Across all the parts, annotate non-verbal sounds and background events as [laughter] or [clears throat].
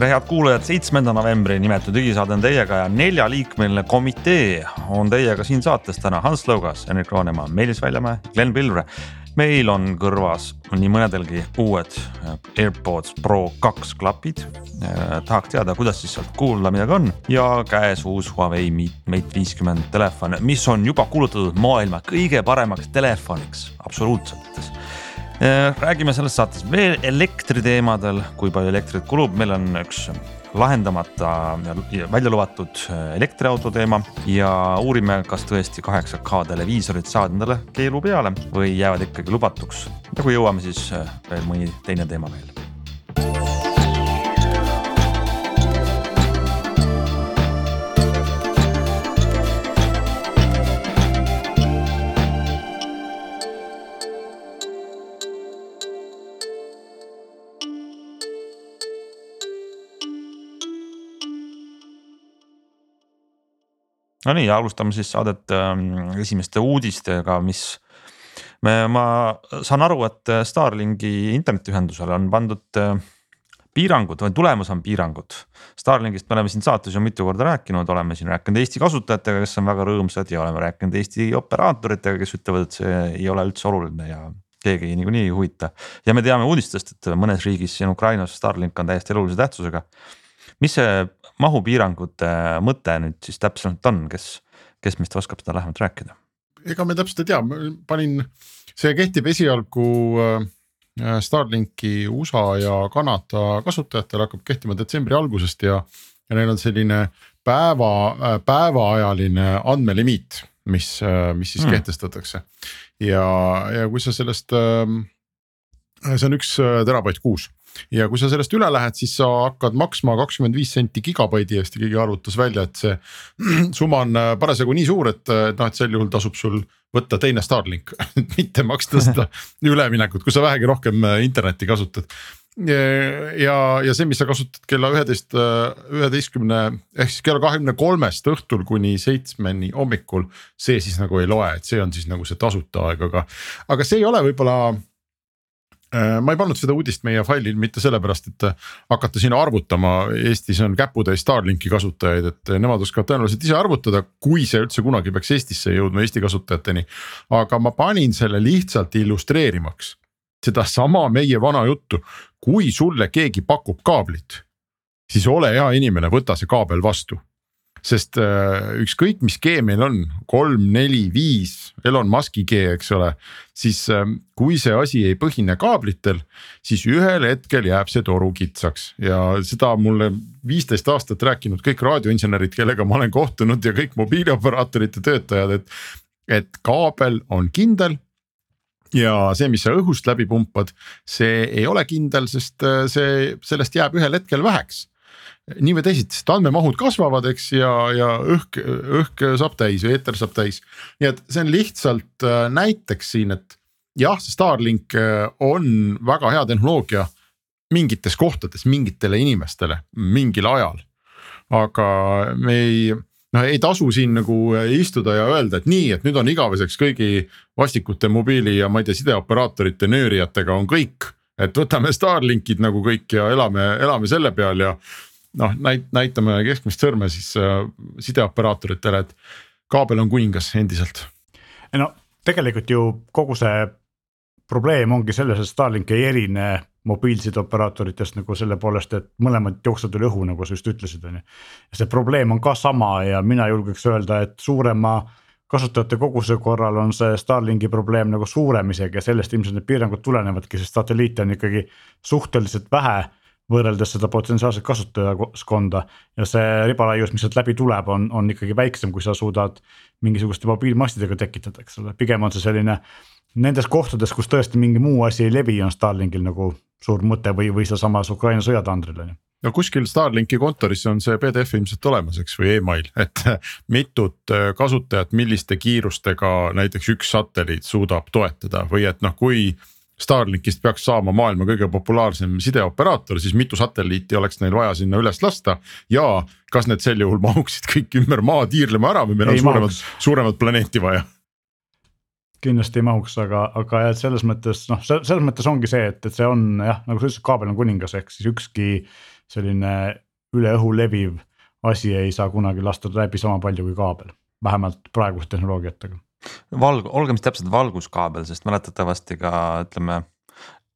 tere, head kuulajad, seitsmenda novembri nimetud digisaade on teiega ja neljaliikmeline komitee on teiega siin saates täna Hans Lõugas, Henrik Roonemaa, Meelis Väljamäe, Glen Pilvre. meil on kõrvas nii mõnedelgi uued AirPods Pro kaks klapid. tahaks teada, kuidas siis sealt kuulda midagi on ja käes uus Huawei Mate viiskümmend telefon, mis on juba kuulutatud maailma kõige paremaks telefoniks absoluutselt Äh, räägime selles saates veel elektriteemadel, kui palju elektrit kulub, meil on üks lahendamata ja välja lubatud äh, elektriauto teema ja uurime, kas tõesti 8K televiisorid saavad endale keelu peale või jäävad ikkagi lubatuks. ja kui jõuame, siis äh, veel mõni teine teema veel Nonii, alustame siis saadet ähm, esimeste uudistega, mis me, ma saan aru, et Starlinki internetiühendusele on pandud äh, piirangud või tulemas on piirangud. Starlinkist me oleme siin saates ju mitu korda rääkinud, oleme siin rääkinud Eesti kasutajatega, kes on väga rõõmsad ja oleme rääkinud Eesti operaatoritega, kes ütlevad, et see ei ole üldse oluline ja keegi niikuinii ei huvita. ja me teame uudistest, et mõnes riigis siin Ukrainas Starlink on täiesti elulise tähtsusega. mis see mahupiirangute mõte nüüd siis täpsemalt on, kes, kes meist oskab seda lähemalt rääkida? ega me täpselt ei tea, ma panin, see kehtib esialgu äh, Starlinki USA ja Kanada kasutajatel hakkab kehtima detsembri algusest ja, ja neil on selline päeva, äh, päevaajaline andmelimiit, mis, äh, mis siis mm. kehtestatakse. ja, ja kui sa sellest, see on üks terabait kuus ja kui sa sellest üle lähed, siis sa hakkad maksma kakskümmend viis senti gigabaidi eest ja keegi arvutas välja, et see [clears throat] summa on äh, parasjagu nii suur, et noh, et sel juhul tasub sul võtta teine Starlink [laughs] mitte maksta seda [laughs] üleminekut, kui sa vähegi rohkem äh, internetti kasutad. ja, ja see, mis sa kasutad kella üheteist, äh, üheteistkümne ehk siis kella kahekümne kolmest õhtul kuni seitsmeni hommikul. see siis nagu ei loe, et see on siis nagu see tasuta aeg, aga, aga see ei ole võib-olla Äh, ma ei pannud seda uudist meie faili mitte sellepärast, et äh, hakata siin arvutama, Eestis on käputäis Starlinki kasutajaid, et äh, nemad oskavad tõenäoliselt ise arvutada, kui see üldse kunagi peaks Eestisse jõudma, Eesti kasutajateni. aga ma panin selle lihtsalt illustreerimaks sedasama meie vana juttu, kui sulle keegi pakub kaablit, siis ole hea inimene, võta see kaabel vastu sest äh, ükskõik, mis G meil on, kolm, neli, viis, Elon Musk'i G, eks ole. siis äh, kui see asi ei põhine kaablitel, siis ühel hetkel jääb see toru kitsaks ja seda mulle viisteist aastat rääkinud kõik raadioinsenerid, kellega ma olen kohtunud ja kõik mobiilioperaatorite töötajad, et. et kaabel on kindel ja see, mis sa õhust läbi pumpad, see ei ole kindel, sest äh, see, sellest jääb ühel hetkel väheks nii või teisiti, sest andmemahud kasvavad, eks ja, ja õhk, õhk saab täis või eeter saab täis. nii et see on lihtsalt äh, näiteks siin, et jah, see Starlink äh, on väga hea tehnoloogia mingites kohtades mingitele inimestele mingil ajal. aga me ei, noh ei tasu siin nagu istuda ja öelda, et nii, et nüüd on igaveseks kõigi vastikute mobiili ja ma ei tea, sideoperaatorite nöörijatega on kõik et võtame Starlinkid nagu kõik ja elame, elame selle peal ja noh, näit-, näitame keskmist sõrme siis äh, sideoperaatoritele, et kaabel on kuningas endiselt. no tegelikult ju kogu see probleem ongi selles, et Starlink ei erine mobiilsideoperaatoritest nagu selle poolest, et mõlemad jooksevad üle õhu, nagu sa just ütlesid, on ju. see probleem on ka sama ja mina julgeks öelda, et suurema kasutajate koguse korral on see Starlinki probleem nagu suurem isegi ja sellest ilmselt need piirangud tulenevadki, sest satelliite on ikkagi suhteliselt vähe võrreldes seda potentsiaalset kasutajaskonda. ja see ribalaius, mis sealt läbi tuleb, on, on ikkagi väiksem, kui sa suudad mingisuguste mobiilmastidega tekitada, eks ole, pigem on see selline. Nendes kohtades, kus tõesti mingi muu asi ei levi, on Starlinkil nagu suur mõte või, või sealsamas Ukraina sõjatandril on ju no kuskil Starlinki kontoris on see PDF ilmselt olemas, eks või email, [laughs] et mitut äh, kasutajat, milliste kiirustega näiteks üks satelliit suudab toetada või et noh, kui. Starlinkist peaks saama maailma kõige populaarsem sideoperaator, siis mitu satelliiti oleks neil vaja sinna üles lasta? Ja kas need sel juhul mahuksid kõik ümber maa tiirlema ära või meil on suuremat, suuremat planeeti vaja? Kindlasti ei mahuks, aga, aga jah, et selles mõttes noh, selles mõttes ongi see, et, et see on jah, nagu sa ütlesid, kaabel on kuningas, ehk siis ükski selline üle õhu leviv asi ei saa kunagi lasta läbi sama palju kui kaabel, vähemalt praeguste tehnoloogiatega. Valg-, olgem siis täpselt valguskaabel, sest mäletatavasti ka ütleme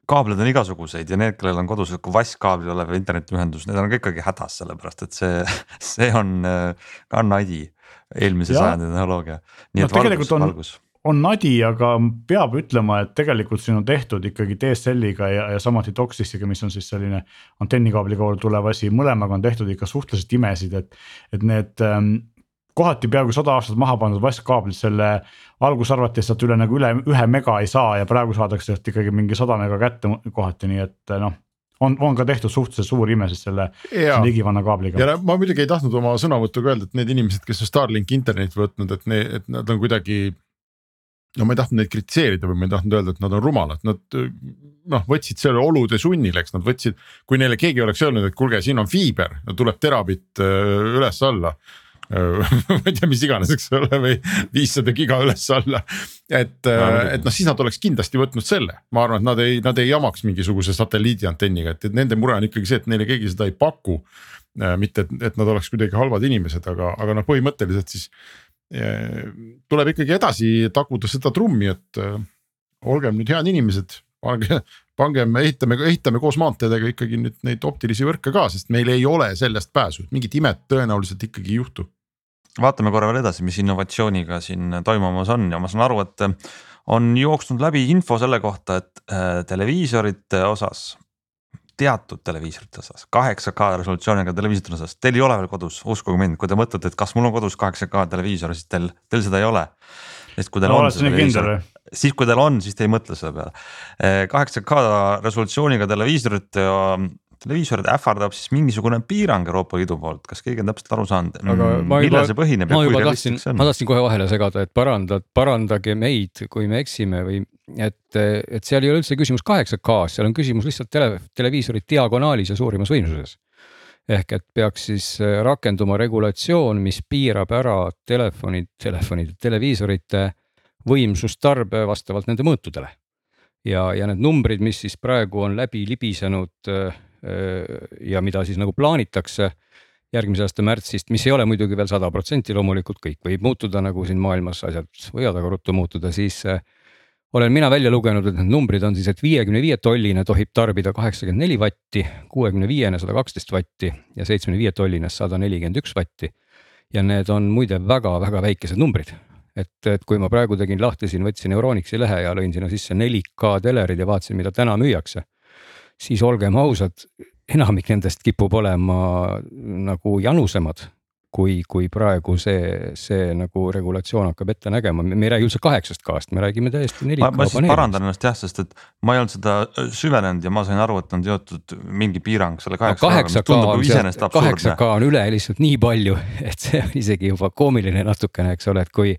kaableid on igasuguseid ja need, kellel on kodus sihuke vasskaablil olev internetiühendus, need on ka ikkagi hädas, sellepärast et see, [laughs] see on ka nadi eelmise sajandi tehnoloogia. nii no, et valgus, on... valgus. on nadi, aga peab ütlema, et tegelikult siin on tehtud ikkagi DSL-iga ja, ja samuti DOCSISiga, mis on siis selline antennikaabli kaudu tulev asi, mõlemaga on tehtud ikka suhteliselt imesid, et, et need ähm, kohati peaaegu sada aastat maha pandud vastkaablid selle alguses arvati, et sealt üle nagu üle ühe mega ei saa ja praegu saadakse sealt ikkagi mingi sada mega kätte kohati, nii et noh on, on ka tehtud suhteliselt suur ime siis selle, selle igivana kaabliga. ja ma muidugi ei tahtnud oma sõnavõtuga öelda, et need inimesed, kes on Starlinki internetti võtnud, et need, et nad on kuidagi no ma ei tahtnud neid kritiseerida või ma ei tahtnud öelda, et nad on rumalad, nad noh, võtsid selle olude sunnil, eks nad võtsid. kui neile keegi oleks öelnud, et kuulge, siin on fiiber, tuleb terabitt äh, üles-alla [laughs] ma ei tea, mis iganes, eks ole, või viissada giga üles-alla. et, äh, et noh, siis nad oleks kindlasti võtnud selle, ma arvan, et nad ei, nad ei jamaks mingisuguse satelliidiantenniga, et, nende mure on ikkagi see, et neile keegi seda ei paku. Äh, mitte, et, et nad oleks kuidagi halvad inimesed, aga, aga noh, põhimõtteliselt siis tuleb ikkagi edasi taguda seda trummi, et äh, olgem nüüd head inimesed, pange, pangem, ehitame, ehitame koos maanteedega ikkagi nüüd neid optilisi võrke ka, sest meil ei ole sellest pääsu, mingit imet tõenäoliselt ikkagi ei juhtu. vaatame korra veel edasi, mis innovatsiooniga siin toimumas on ja ma saan aru, et on jooksnud läbi info selle kohta, et äh, televiisorite osas teatud televiisorite osas, 8K resolutsiooniga televiisorite osas, teil ei ole veel kodus, uskuge mind, kui te mõtlete, et kas mul on kodus 8K televiisor, siis teil, teil seda ei ole. Sest kui teil no, on see televiisor, siis kui teil on, siis te ei mõtle selle peale. 8K resolutsiooniga televiisorit ja televiisorid ähvardab siis mingisugune piirang Euroopa Liidu poolt, kas keegi on täpselt aru saanud, mm, millal see põhineb? ma juba tahtsin, ma tahtsin kohe vahele segada, et parandad, parandage meid, kui me eksime või et, et seal ei ole üldse küsimus 8K-s, seal on küsimus lihtsalt tele, televiisori diagonaalis ja suurimas võimsuses. Ehk et peaks siis äh, rakenduma regulatsioon, mis piirab ära telefonid, telefonide, televiisorite võimsustarbe vastavalt nende mõõtudele. ja, ja need numbrid, mis siis praegu on läbi libisenud äh, Äh, ja mida siis nagu plaanitakse järgmise aasta märtsist, mis ei ole muidugi veel sada protsenti, loomulikult kõik võib muutuda, nagu siin maailmas asjad võivad aga ruttu muutuda, siis olen mina välja lugenud, et need numbrid on siis, et viiekümne viie tolline tohib tarbida kaheksakümmend neli vatti, kuuekümne viiene sada kaksteist vatti ja seitsmekümne viie tolline sada nelikümmend üks vatti. ja need on muide väga-väga väikesed numbrid, et, et kui ma praegu tegin lahti siin, võtsin Euronixi lehe ja lõin sinna sisse 4K telerid ja vaatasin, mida täna müüakse siis olgem ausad, enamik nendest kipub olema nagu janusemad kui, kui praegu see, see nagu regulatsioon hakkab ette nägema, me ei räägi üldse kaheksast K-st, me räägime täiesti 4K paneelist. ma siis parandan ennast jah, sest et ma ei olnud seda äh, süvenenud ja ma sain aru, et on seotud mingi piirang selle kaheksa K-ga, kaheksa K on üle lihtsalt nii palju, [laughs] et see on isegi juba koomiline natukene, eks ole, et kui,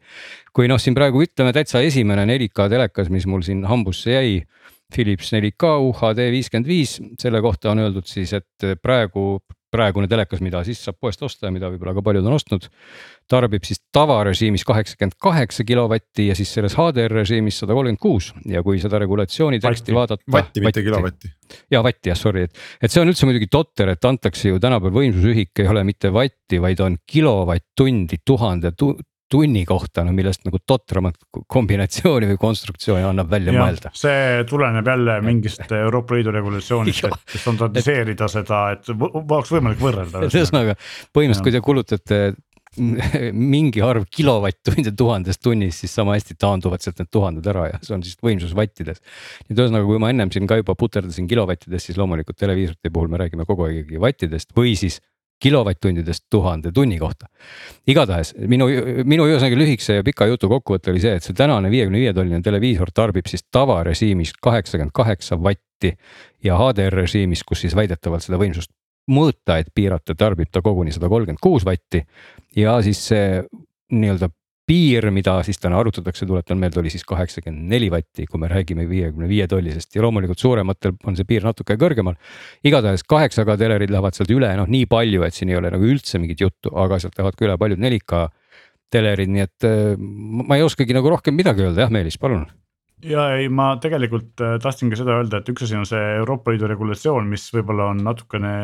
kui noh, siin praegu ütleme täitsa esimene 4K telekas, mis mul siin hambusse jäi Philips 4K UHD viiskümmend viis, selle kohta on öeldud siis, et praegu, praegune telekas, mida siis saab poest osta ja mida võib-olla ka paljud on ostnud. tarbib siis tavarežiimis kaheksakümmend kaheksa kilovatti ja siis selles HDR režiimis sada kolmkümmend kuus ja kui seda regulatsiooni teksti vaadata. vatti, mitte kilovatti. ja vatti jah, sorry, et, et see on üldse muidugi totter, et antakse ju tänapäeval võimsusühik ei ole mitte vatti, vaid on kilovatt-tundi tuhande tu tunni kohta, no millest nagu totramat kombinatsiooni või konstruktsiooni annab välja ja, mõelda. see tuleneb jälle mingist [laughs] Euroopa Liidu regulatsioonist, et standardiseerida seda, et oleks võimalik võrrelda. et [laughs] ühesõnaga põhimõtteliselt, kui te kulutate [laughs] mingi arv kilovatt-tunde tuhandest tunnis, siis sama hästi taanduvad sealt need tuhanded ära ja see on siis võimsus vattides. et ühesõnaga, kui ma ennem siin ka juba puterdasin kilovattidest, siis loomulikult televiisorite puhul me räägime kogu aeg ikkagi vattidest või siis kilovatt-tundidest tuhande tunni kohta. igatahes minu, minu ühesõnaga lühikese ja pika jutu kokkuvõte oli see, et see tänane viiekümne viie tolline televiisor tarbib siis tavarežiimis kaheksakümmend kaheksa vatti ja HDR režiimis, kus siis väidetavalt seda võimsust mõõta, et piirata, tarbib ta koguni sada kolmkümmend kuus vatti. ja siis see nii-öelda piir, mida siis täna arutatakse, tuletan meelde, oli siis kaheksakümmend neli vatti, kui me räägime viiekümne viie tollisest ja loomulikult suurematel on see piir natuke kõrgemal. igatahes kaheksa K telerid lähevad sealt üle, noh nii palju, et siin ei ole nagu üldse mingit juttu, aga sealt lähevad ka üle paljud 4K telerid, nii et äh, ma ei oskagi nagu rohkem midagi öelda, jah, Meelis, palun ja ei, ma tegelikult äh, tahtsingi seda öelda, et üks asi on see Euroopa Liidu regulatsioon, mis võib-olla on natukene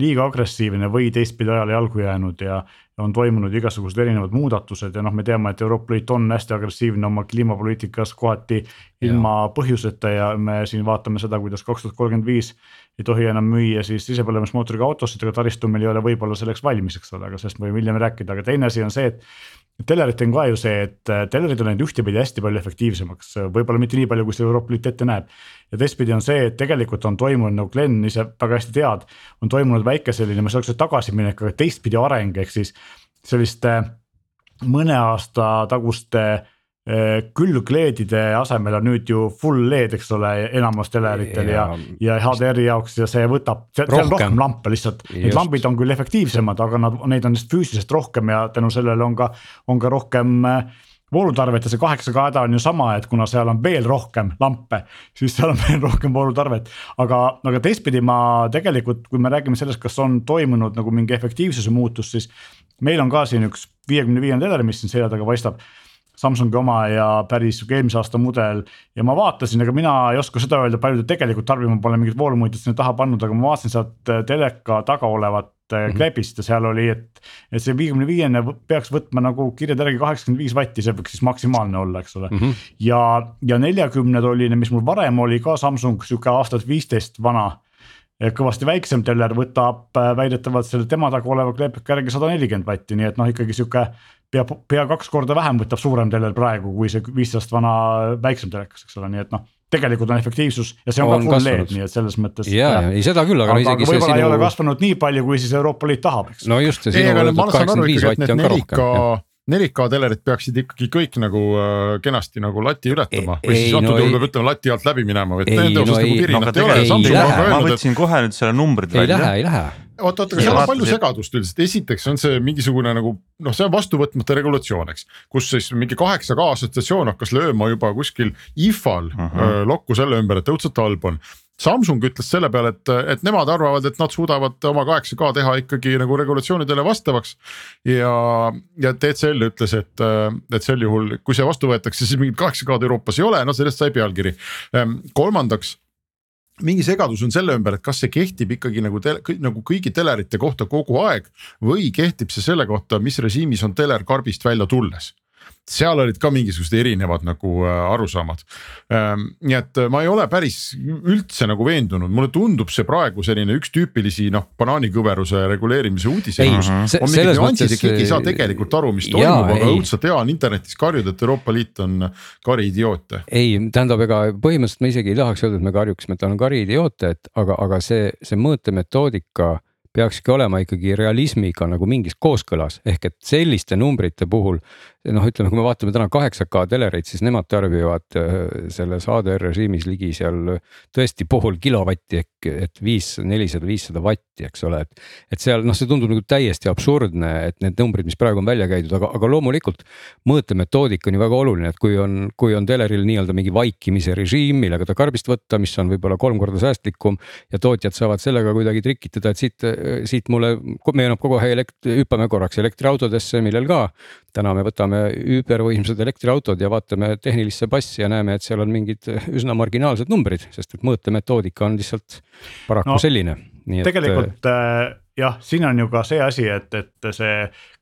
liiga agressiivne või teistpidi ajale jalgu jäänud ja on toimunud igasugused erinevad muudatused ja noh, me teame, et Euroopa Liit on hästi agressiivne oma kliimapoliitikas kohati ilma ja. põhjuseta ja me siin vaatame seda, kuidas kaks tuhat kolmkümmend viis ei tohi enam müüa siis sisepõlemismootoriga autosid, aga taristu meil ei ole võib-olla selleks valmis, eks ole, aga sellest me võime hiljem rääkida, aga teine asi on see, et Tellerit on ka ju see, et äh, tellerid on läinud ühtepidi hästi palju efektiivsemaks, võib-olla mitte nii palju, kui see Euroopa Liit ette näeb. ja teistpidi on see, et tegelikult on toimunud nagu Glen ise väga hästi tead, on toimunud väike selline, ma ei saa öelda tagasiminek, aga teistpidi areng, ehk siis selliste mõne aasta taguste Äh, külgleedide asemel on nüüd ju full LED, eks ole, enamus teleritel ja, ja, ja HDR-i jaoks ja see võtab, seal on rohkem lampe lihtsalt. Need lambid on küll efektiivsemad, aga nad, neid on lihtsalt füüsiliselt rohkem ja tänu sellele on ka, on ka rohkem äh, voolutarvet ja see kaheksa K häda on ju sama, et kuna seal on veel rohkem lampe, siis seal on [laughs] veel rohkem voolutarvet. aga, aga teistpidi ma tegelikult, kui me räägime sellest, kas on toimunud nagu mingi efektiivsuse muutus, siis meil on ka siin üks viiekümne viiene teler, mis siin selja taga paistab Samsungi oma ja päris sihuke eelmise aasta mudel. ja ma vaatasin, ega mina ei oska seda öelda, palju ta tegelikult tarbib, ma pole mingit voolumuidet sinna taha pannud, aga ma vaatasin sealt äh, teleka taga olevat mm -hmm. klepist ja seal oli, et. et see viiekümne viiene peaks võtma nagu kirjade järgi kaheksakümmend viis vatti, see võiks siis maksimaalne olla, eks ole mm. -hmm. ja, ja neljakümne tolline, mis mul varem oli ka Samsung sihuke aastat viisteist vana kõvasti väiksem teller võtab äh, väidetavalt selle tema taga oleva kleepika järgi sada nelikümmend vatti, nii et noh, ikkagi sihuke pea, pea kaks korda vähem võtab suurem teler praegu, kui see viisteist vana väiksem telekas, eks ole, nii et noh tegelikult on efektiivsus ja see on, on ka full LED, nii et selles mõttes. ja, ja ei seda küll, aga, aga isegi võib-olla sinu... ei ole kasvanud nii palju, kui siis Euroopa Liit tahab, eks. no just, ja sinu öeldud kaheksakümmend viis vatti on ka rohkem 4K telerid peaksid ikkagi kõik nagu äh, kenasti nagu lati ületama ei, või siis antud no juhul peab ütlema lati alt läbi minema või nende osas nagu pirinat ei ole. ma võtsin kohe nüüd selle numbrid välja. ei lähe, ei lähe oot, oot, aga seal on palju segadust üldiselt, esiteks on see mingisugune nagu noh, see on vastuvõtmata regulatsioon, eks. kus siis mingi kaheksa K assotsiatsioon hakkas lööma juba kuskil IFA-l uh -huh. Öö, lokku selle ümber, et õudselt halb on. Samsung ütles selle peale, et, et nemad arvavad, et nad suudavad oma kaheksa K teha ikkagi nagu regulatsioonidele vastavaks. ja, ja TCL ütles, et, et sel juhul, kui see vastu võetakse, siis mingit kaheksa K-d Euroopas ei ole, no sellest sai pealkiri. kolmandaks mingi segadus on selle ümber, et kas see kehtib ikkagi nagu tele, nagu kõigi telerite kohta kogu aeg või kehtib see selle kohta, mis režiimis on teler karbist välja tulles seal olid ka mingisugused erinevad nagu äh, arusaamad. Ähm, nii et äh, ma ei ole päris üldse nagu veendunud, mulle tundub see praegu selline üks tüüpilisi noh, banaanikõveruse reguleerimise uudiseid. on mingid nüansid ja keegi ei saa tegelikult aru, mis toimub, aga õudselt hea on internetis karjuda, et Euroopa Liit on kariidioote. ei, tähendab, ega põhimõtteliselt ma isegi ei tahaks öelda, et me karjuksime, et ta on kariidioote, et aga, aga see, see mõõtemetoodika peakski olema ikkagi realismiga nagu mingis kooskõlas, ehk et selliste numbrite puhul noh, ütleme, kui me vaatame täna kaheksa K telereid, siis nemad tarbivad äh, selles ADR režiimis ligi seal tõesti pool kilovatti ehk et viis, nelisada, viissada vatti, eks ole, et. et seal noh, see tundub nagu täiesti absurdne, et need numbrid, mis praegu on välja käidud, aga, aga loomulikult mõõtemetoodika on ju väga oluline, et kui on, kui on teleril nii-öelda mingi vaikimise režiim, millega ta karbist võtta, mis on võib-olla kolm korda säästlikum ja tootjad saavad sellega kuidagi trikitada, et siit, siit mulle meenub kogu aeg elekt-, hüppame korraks elektriautodesse, millel ka täna me võtame übervõimsad elektriautod ja vaatame tehnilisse passi ja näeme, et seal on mingid üsna marginaalsed numbrid, sest et mõõtemetoodika on lihtsalt paraku no, selline. tegelikult äh, jah, siin on ju ka see asi, et, et see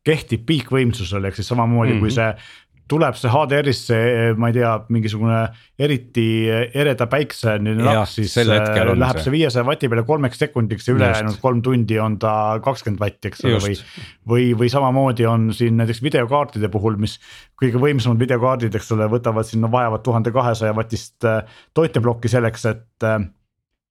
kehtib piikvõimsusel, ehk siis samamoodi mm -hmm. kui mhm. see tuleb see HDR-isse, ma ei tea, mingisugune eriti ereda päikseline laks, siis äh, läheb see viiesaja vati peale kolmeks sekundiks ja ülejäänud kolm tundi on ta kakskümmend vatti, eks ole, või. või, või samamoodi on siin näiteks videokaartide puhul, mis kõige võimsamad videokaardid, eks ole, võtavad sinna, vajavad tuhande kahesaja vatist toiteplokki selleks, et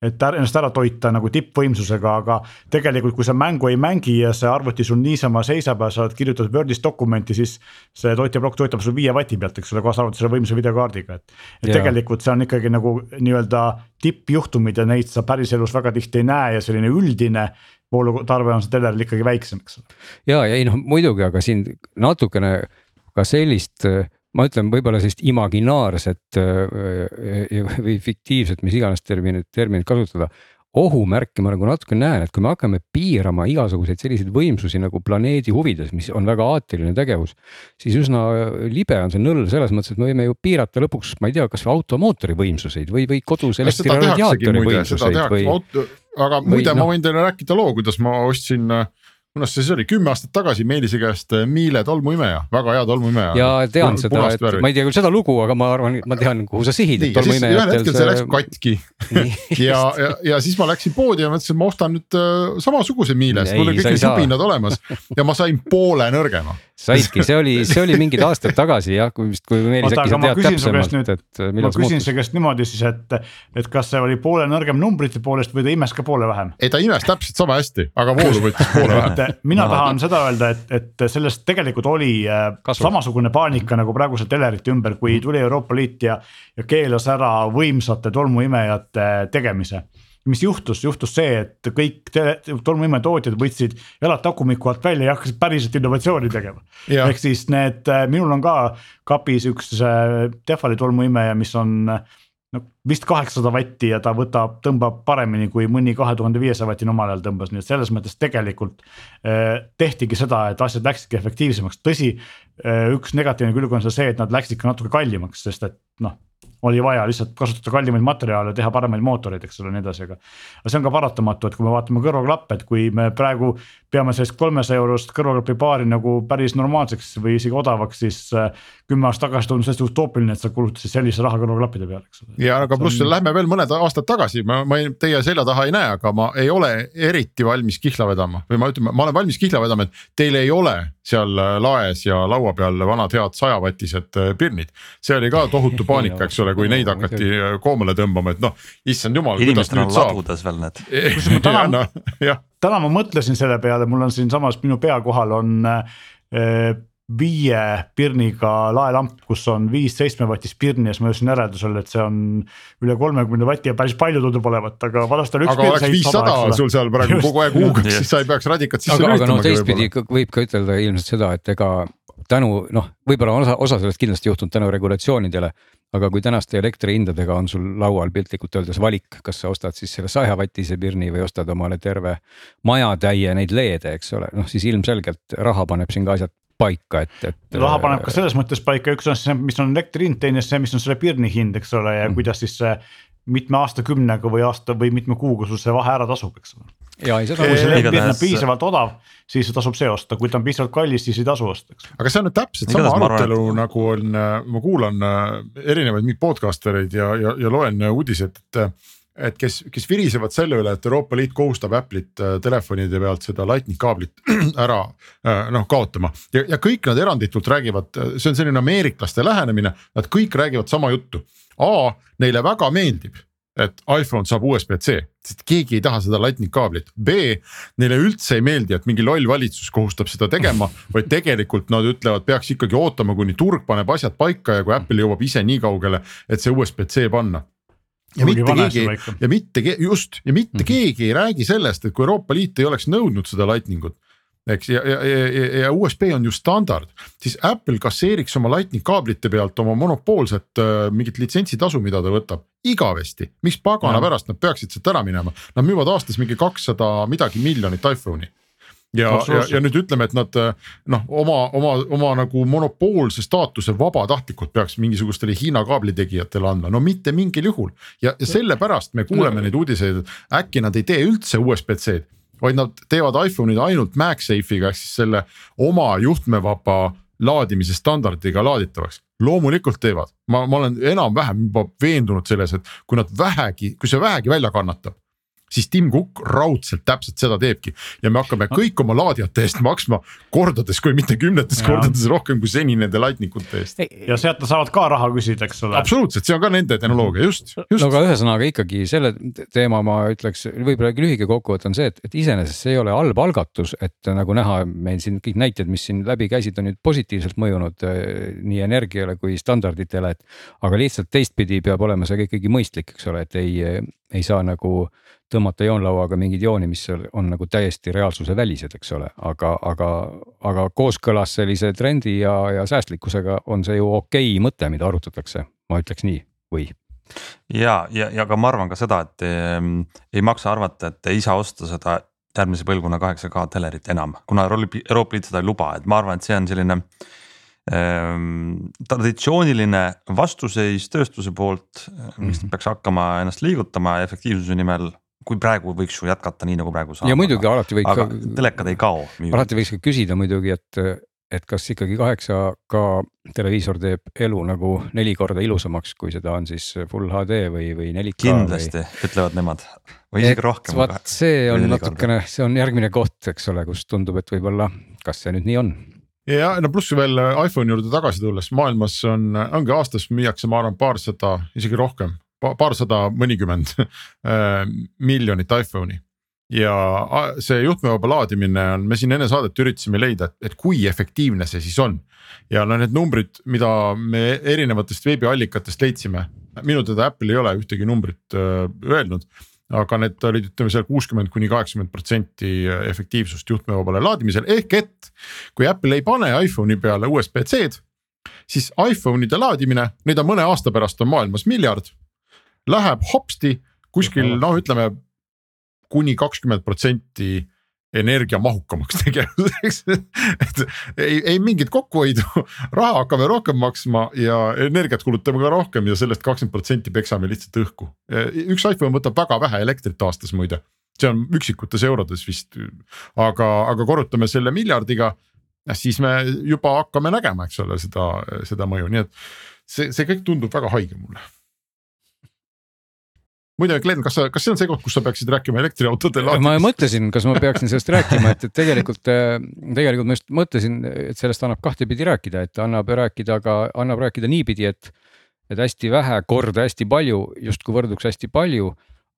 et ennast ära toita nagu tippvõimsusega, aga tegelikult, kui sa mängu ei mängi ja see arvuti sul niisama seisab ja sa oled kirjutanud Wordis dokumenti, siis. see toitjaplokk töötab sul viie vati pealt, eks ole, kaasa arvatud selle võimsa videokaardiga, et. et Jaa. tegelikult see on ikkagi nagu nii-öelda tippjuhtumid ja neid sa päriselus väga tihti ei näe ja selline üldine. voolutarve on see teleril ikkagi väiksem, eks ole. ja, ja ei noh, muidugi, aga siin natukene ka sellist, ma ütlen, võib-olla sellist imaginaarset äh, või fiktiivset, mis iganes terminit, terminit kasutada. ohumärki ma nagu natuke näen, et kui me hakkame piirama igasuguseid selliseid võimsusi nagu planeedi huvides, mis on väga aatiline tegevus. siis üsna libe on see nõll selles mõttes, et me võime ju piirata lõpuks, ma ei tea, kasvõi automootori võimsuseid või, või kodus elektriradiaatori võimsuseid või aga muide, noh. ma võin teile rääkida loo, kuidas ma ostsin, kunas see siis oli, kümme aastat tagasi Meelise käest äh, Miele tolmuimeja, väga hea tolmuimeja. ja tean seda, et ma ei tea küll seda lugu, aga ma arvan, ma tean, kuhu sa sihid. nii, ja siis ühel hetkel see läks katki [laughs] ja, ja, ja siis ma läksin poodi ja mõtlesin, et ma ostan nüüd äh, samasuguse Miele, sest mul sa kõik need jubinad olemas ja ma sain poole nõrgema. saidki, see oli, see oli mingid aastad tagasi jah, kui vist, kui Meelis äkki aga sa ma tead küsin täpsemalt, et, ma millal see küsin muutus su. käest niimoodi siis, et, et kas see oli poole nõrgem numbrite poolest või ta imes ka poole vähem? ei, ta imes täpselt sama hästi, aga voolu võttis poole vähem. [laughs] et mina tahan seda öelda, et, et sellest tegelikult oli äh, Kasu. samasugune paanika nagu praegusel telerite ümber, kui tuli Euroopa Liit ja, ja keelas ära võimsate tolmuimejate tegemise mis juhtus, juhtus see, et kõik tolmuimetootjad võtsid jalad tagumiku alt välja ja hakkasid päriselt innovatsiooni tegema. Ehk siis need, minul on ka kapis üks äh, Tehvali tolmuimeja, mis on äh, no vist kaheksasada vatti ja ta võtab, tõmbab paremini kui mõni kahe tuhande viiesaja vatine omal ajal tõmbas, nii et selles mõttes tegelikult eh, tehtigi seda, et asjad läksidki efektiivsemaks, tõsi eh,. üks negatiivne külg on see, et nad läksid ka natuke kallimaks, sest et noh, oli vaja lihtsalt kasutada kallimaid materjale, teha paremaid mootoreid, eks ole, nii edasi, aga. aga see on ka paratamatu, et kui me vaatame kõrvaklappe, et kui me praegu peame sellist kolmesaja eurost kõrvaklapi paari nagu päris normaalseks või isegi odavaks, siis eh, kümme aastat tagasi tundus hästi utoopiline, et sa kulutasid sellise raha kõrvaklappide peale, eks ole. ja aga pluss on- lähme veel mõned aastad tagasi, ma, ma ei, teie selja taha ei näe, aga ma ei ole eriti valmis kihla vedama või ma ütlen, ma olen valmis kihla vedama, et teil ei ole seal äh, laes ja laua peal vanad head sajavatised äh, pirnid. see oli ka tohutu paanika, eks ole, kui neid No, hakati äh, koomale tõmbama, et noh, issand jumal, kuidas inimestel on ladudes veel need. [laughs] täna- jah, täna ma mõtlesin selle peale, mul on siinsamas minu pea kohal on äh, viie pirniga laelamp, kus on viis seitsmevatist pirni ja siis ma jõudsin järeldusele, et see on üle kolmekümne vati ja päris palju tundub olevat, aga vanasti oli üks. aga oleks viissada sul seal praegu Just. kogu aeg huugab, [laughs] siis sa ei peaks radikat sisse aga, aga no teistpidi võib ka ütelda ilmselt seda, et ega tänu noh, võib-olla osa, osa sellest kindlasti juhtunud tänu regulatsioonidele. aga kui tänaste elektrihindadega on sul laual piltlikult öeldes valik, kas sa ostad siis selle sajavatise pirni või ostad omale terve majatäie neid LED-e, eks ole, noh siis ilmselgelt raha paneb siin ka asjad paika, et, et. raha paneb ka selles mõttes paika, üks on see, mis on elektri hind, teine see, mis on selle pirni hind, eks ole, ja Mm. kuidas siis see mitme aastakümnega või aasta või mitme kuuga sul see vahe ära tasub, eks ole. Ja ei seda kui see pirn on piisavalt odav, siis tasub see osta, kui ta on piisavalt kallis, siis ei tasu osta, eks. aga see on nüüd täpselt sama arutelu et- nagu on, ma kuulan äh, erinevaid mingeid podcaster eid ja, ja, ja loen äh, uudiseid, et. et kes, kes virisevad selle üle, et Euroopa Liit kohustab Apple'it äh, telefonide pealt seda lightning kaablit [clears throat] ära äh, noh kaotama ja, ja kõik nad eranditult räägivad, see on selline ameeriklaste lähenemine, nad kõik räägivad sama juttu. A neile väga meeldib et iPhone saab USB-C, sest keegi ei taha seda lightning kaablit. B neile üldse ei meeldi, et mingi loll valitsus kohustab seda tegema, [laughs] vaid tegelikult nad ütlevad, peaks ikkagi ootama, kuni turg paneb asjad paika ja kui Apple jõuab ise nii kaugele, et see USB-C panna. ja mitte keegi ja mitte just ja mitte mm. -hmm. keegi ei räägi sellest, et kui Euroopa Liit ei oleks nõudnud seda lightning ut eks ja, ja, ja, ja USB on ju standard, siis Apple kasseeriks oma lightning kaablite pealt oma monopoolset äh, mingit litsentsitasu, mida ta võtab. Igavesti. miks pagana Jah. pärast nad peaksid sealt ära minema, nad müüvad aastas mingi kakssada midagi miljonit iPhone'i. Ja, ja, ja nüüd ütleme, et nad äh, noh, oma, oma, oma nagu monopoolse staatuse vabatahtlikult peaks mingisugustele Hiina kaablitegijatele andma, no mitte mingil juhul. ja, ja sellepärast me kuuleme neid uudiseid, et äkki nad ei tee üldse USB-C-d, vaid nad teevad iPhone'id ainult MagSafe'iga ehk siis selle oma juhtmevaba laadimise standardiga laaditavaks. loomulikult teevad, ma, ma olen enam-vähem juba veendunud selles, et kui nad vähegi, kui see vähegi välja kannatab siis Tim Cook raudselt täpselt seda teebki ja me hakkame kõik oma laadijate eest maksma kordades, kui mitte kümnetes ja. kordades rohkem kui seni nende lightning ute eest. ja sealt nad saavad ka raha küsida, eks ole. absoluutselt, see on ka nende tehnoloogia, just, just. no aga ühesõnaga ikkagi selle teema ma ütleks, võib-olla lühike kokkuvõte on see, et, et iseenesest see ei ole halb algatus, et nagu näha, meil siin kõik näited, mis siin läbi käisid, on nüüd positiivselt mõjunud eh, nii energiale kui standarditele, et. aga lihtsalt teistpidi peab olema see ka ikkagi mõistlik, eks ole, et ei, ei saa nagu tõmmata joonlauaga mingeid jooni, mis on nagu täiesti reaalsuse välised, eks ole, aga, aga, aga kooskõlas sellise trendi ja, ja säästlikkusega on see ju okei okay mõte, mida arutatakse, ma ütleks nii, või? ja, ja, ja ka ma arvan ka seda, et ähm, ei maksa arvata, et ei saa osta seda järgmise põlvkonna kaheksa K telerit enam, kuna Euroopa Liit seda ei luba, et ma arvan, et see on selline ähm, traditsiooniline vastuseis tööstuse poolt, mis mm -hmm. peaks hakkama ennast liigutama efektiivsuse nimel kui praegu võiks ju jätkata nii nagu praegu saab. ja muidugi alati võiks. aga ka, telekad ei kao. alati võiks ka küsida muidugi, et, et kas ikkagi kaheksa K televiisor teeb elu nagu neli korda ilusamaks, kui seda on siis full HD või, või 4K. kindlasti või... ütlevad nemad või isegi rohkem. vaat see on natukene, see on järgmine koht, eks ole, kus tundub, et võib-olla, kas see nüüd nii on ja no pluss veel iPhone'i juurde tagasi tulles, maailmas on, ongi aastas müüakse, ma arvan, paarsada, isegi rohkem paarsada, mõnikümmend [laughs] äh, miljonit iPhone'i ja see juhtmevaba laadimine on, me siin enne saadet üritasime leida, et kui efektiivne see siis on. ja no need numbrid, mida me erinevatest veebiallikatest leidsime, minu teada Apple ei ole ühtegi numbrit äh, öelnud. Aga need olid, ütleme seal kuuskümmend kuni kaheksakümmend protsenti efektiivsust juhtmevabale laadimisel, ehk et kui Apple ei pane iPhone'i peale USB-C-d siis iPhone'ide laadimine, neid on mõne aasta pärast on maailmas miljard läheb hopsti kuskil noh, ütleme kuni kakskümmend protsenti energiamahukamaks [laughs] tegevuseks. Et ei, ei mingit kokkuhoidu, raha hakkame rohkem maksma ja energiat kulutame ka rohkem ja sellest kakskümmend protsenti peksame lihtsalt õhku. üks iPhone võtab väga vähe elektrit aastas muide, see on üksikutes eurodes vist, aga, aga korrutame selle miljardiga. siis me juba hakkame nägema, eks ole, seda, seda mõju, nii et see, see kõik tundub väga haige mulle muide, Glen, kas sa, kas see on see koht, kus sa peaksid rääkima elektriautode laadimisest? ma mõtlesin, kas ma peaksin sellest rääkima, et, et tegelikult, äh, tegelikult ma just mõtlesin, et sellest annab kahtepidi rääkida, et annab rääkida, aga annab rääkida niipidi, et. et hästi vähe korda hästi palju, justkui võrduks hästi palju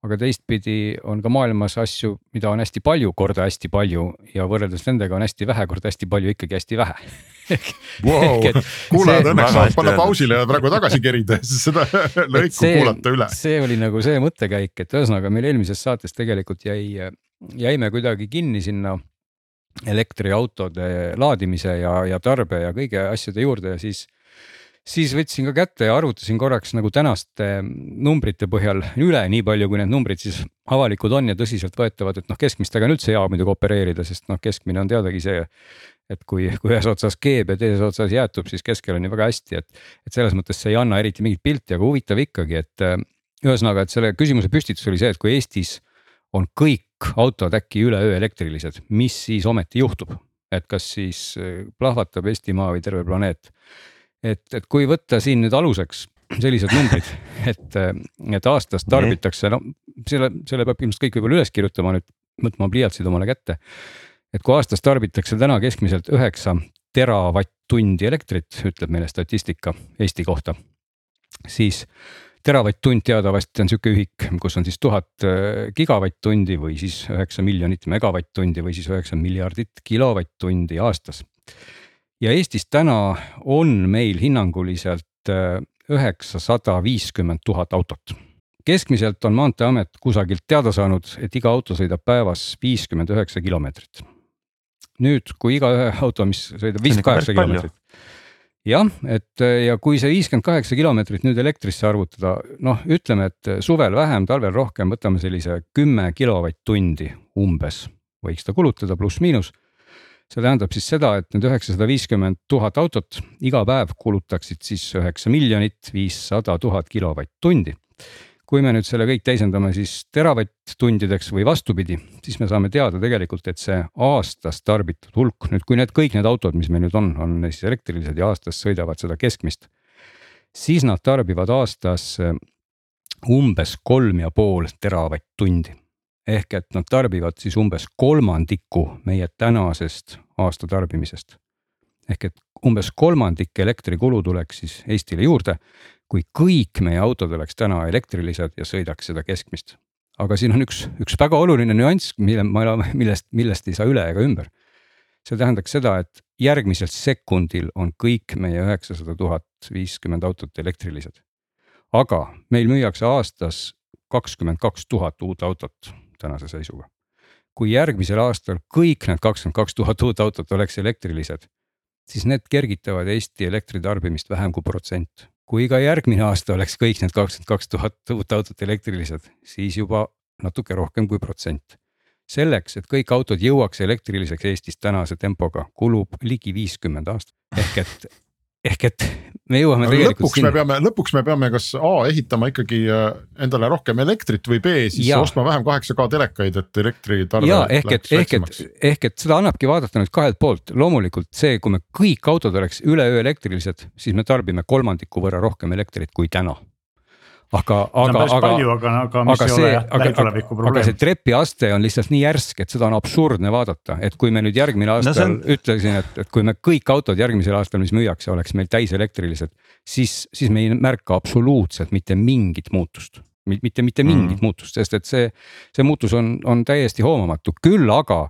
aga teistpidi on ka maailmas asju, mida on hästi palju korda hästi palju ja võrreldes nendega on hästi vähe korda hästi palju ikkagi hästi vähe wow. [laughs] kuulajad õnneks saavad panna pausile ja praegu tagasi kerida ja siis seda [laughs] lõiku see, kuulata üle. see oli nagu see mõttekäik, et ühesõnaga meil eelmises saates tegelikult jäi, jäime kuidagi kinni sinna elektriautode laadimise ja, ja tarbe ja kõige asjade juurde ja siis siis võtsin ka kätte ja arvutasin korraks nagu tänaste numbrite põhjal üle, nii palju kui need numbrid siis avalikud on ja tõsiseltvõetavad, et noh, keskmistega on üldse hea muidugi opereerida, sest noh, keskmine on teadagi see. et kui, kui ühes otsas keeb ja teises otsas jäätub, siis keskel on ju väga hästi, et, et selles mõttes see ei anna eriti mingit pilti, aga huvitav ikkagi, et ühesõnaga, et selle küsimuse püstitus oli see, et kui Eestis on kõik autod äkki üleöö elektrilised, mis siis ometi juhtub, et kas siis plahvatab Eestimaa või terve planeet et, et kui võtta siin nüüd aluseks sellised numbrid, [laughs] et, et aastas tarbitakse, no selle, selle peab ilmselt kõik võib-olla üles kirjutama nüüd, võtma pliiatsid omale kätte. et kui aastas tarbitakse täna keskmiselt üheksa teravatt-tundi elektrit, ütleb meile statistika Eesti kohta, siis teravatt-tund teadavasti on sihuke ühik, kus on siis tuhat äh, gigavatt-tundi või siis üheksa miljonit megavatt-tundi või siis üheksa miljardit kilovatt-tundi aastas ja Eestis täna on meil hinnanguliselt äh, üheksasada viiskümmend tuhat autot. keskmiselt on Maanteeamet kusagilt teada saanud, et iga auto sõidab päevas viiskümmend üheksa kilomeetrit. nüüd, kui igaühe auto, mis sõidab viiskümmend kaheksa kilomeetrit jah, et ja kui see viiskümmend kaheksa kilomeetrit nüüd elektrisse arvutada, noh, ütleme, et suvel vähem, talvel rohkem, võtame sellise kümme kilovatt-tundi umbes võiks ta kulutada pluss-miinus see tähendab siis seda, et need üheksasada viiskümmend tuhat autot iga päev kulutaksid siis üheksa miljonit viissada tuhat kilovatt-tundi. kui me nüüd selle kõik teisendame siis teravatt-tundideks või vastupidi, siis me saame teada tegelikult, et see aastas tarbitud hulk, nüüd kui need kõik need autod, mis meil nüüd on, on siis elektrilised ja aastas sõidavad seda keskmist, siis nad tarbivad aastas umbes kolm ja pool teravatt-tundi ehk et nad tarbivad siis umbes kolmandiku meie tänasest aasta tarbimisest. ehk et umbes kolmandik elektrikulu tuleks siis Eestile juurde, kui kõik meie autod oleks täna elektrilised ja sõidaks seda keskmist. aga siin on üks, üks väga oluline nüanss, mille ma, millest, millest ei saa üle ega ümber. see tähendaks seda, et järgmisel sekundil on kõik meie üheksasada tuhat viiskümmend autot elektrilised. aga meil müüakse aastas kakskümmend kaks tuhat uut autot tänase seisuga. kui järgmisel aastal kõik need kakskümmend kaks tuhat uut autot oleks elektrilised, siis need kergitavad Eesti elektritarbimist vähem kui protsent. kui ka järgmine aasta oleks kõik need kakskümmend kaks tuhat uut autot elektrilised, siis juba natuke rohkem kui protsent selleks, et kõik autod jõuaks elektriliseks Eestis tänase tempoga, kulub ligi viiskümmend aastat. ehk et ehk et me jõuame tegelikult lõpuks me peame, lõpuks me peame kas A ehitama ikkagi äh, endale rohkem elektrit või B siis Jaa. ostma vähem kaheksa K telekaid, et elektritarve. ja ehk et, ehk et, ehk et seda annabki vaadata nüüd kahelt poolt, loomulikult see, kui me kõik autod oleks üleöö elektrilised, siis me tarbime kolmandiku võrra rohkem elektrit kui täna. Aga, aga, aga, aga, aga aga see, aga, aga, aga see trepiaste on lihtsalt nii järsk, et seda on absurdne vaadata, et kui me nüüd järgmine see no, on- ütlesin, et, et kui me kõik autod järgmisel aastal, mis müüakse, oleks meil täiselektrilised, siis, siis me ei märka absoluutselt mitte mingit muutust. Mitte, mitte mingit mm. muutust, sest et see, see muutus on, on täiesti hoomamatu, küll aga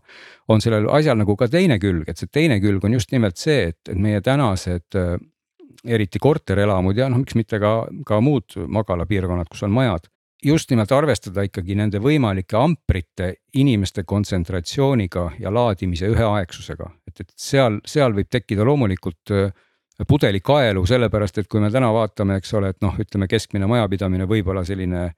on sellel asjal nagu ka teine külg, et see teine külg on just nimelt see, et, et meie tänased äh, eriti korterelamud ja noh, miks mitte ka, ka muud magalapiirkonnad, kus on majad. just nimelt arvestada ikkagi nende võimalike amprite inimeste kontsentratsiooniga ja laadimise üheaegsusega, et, et seal, seal võib tekkida loomulikult äh, pudelikaelu, sellepärast et kui me täna vaatame, eks ole, et noh, ütleme keskmine majapidamine võib-olla selline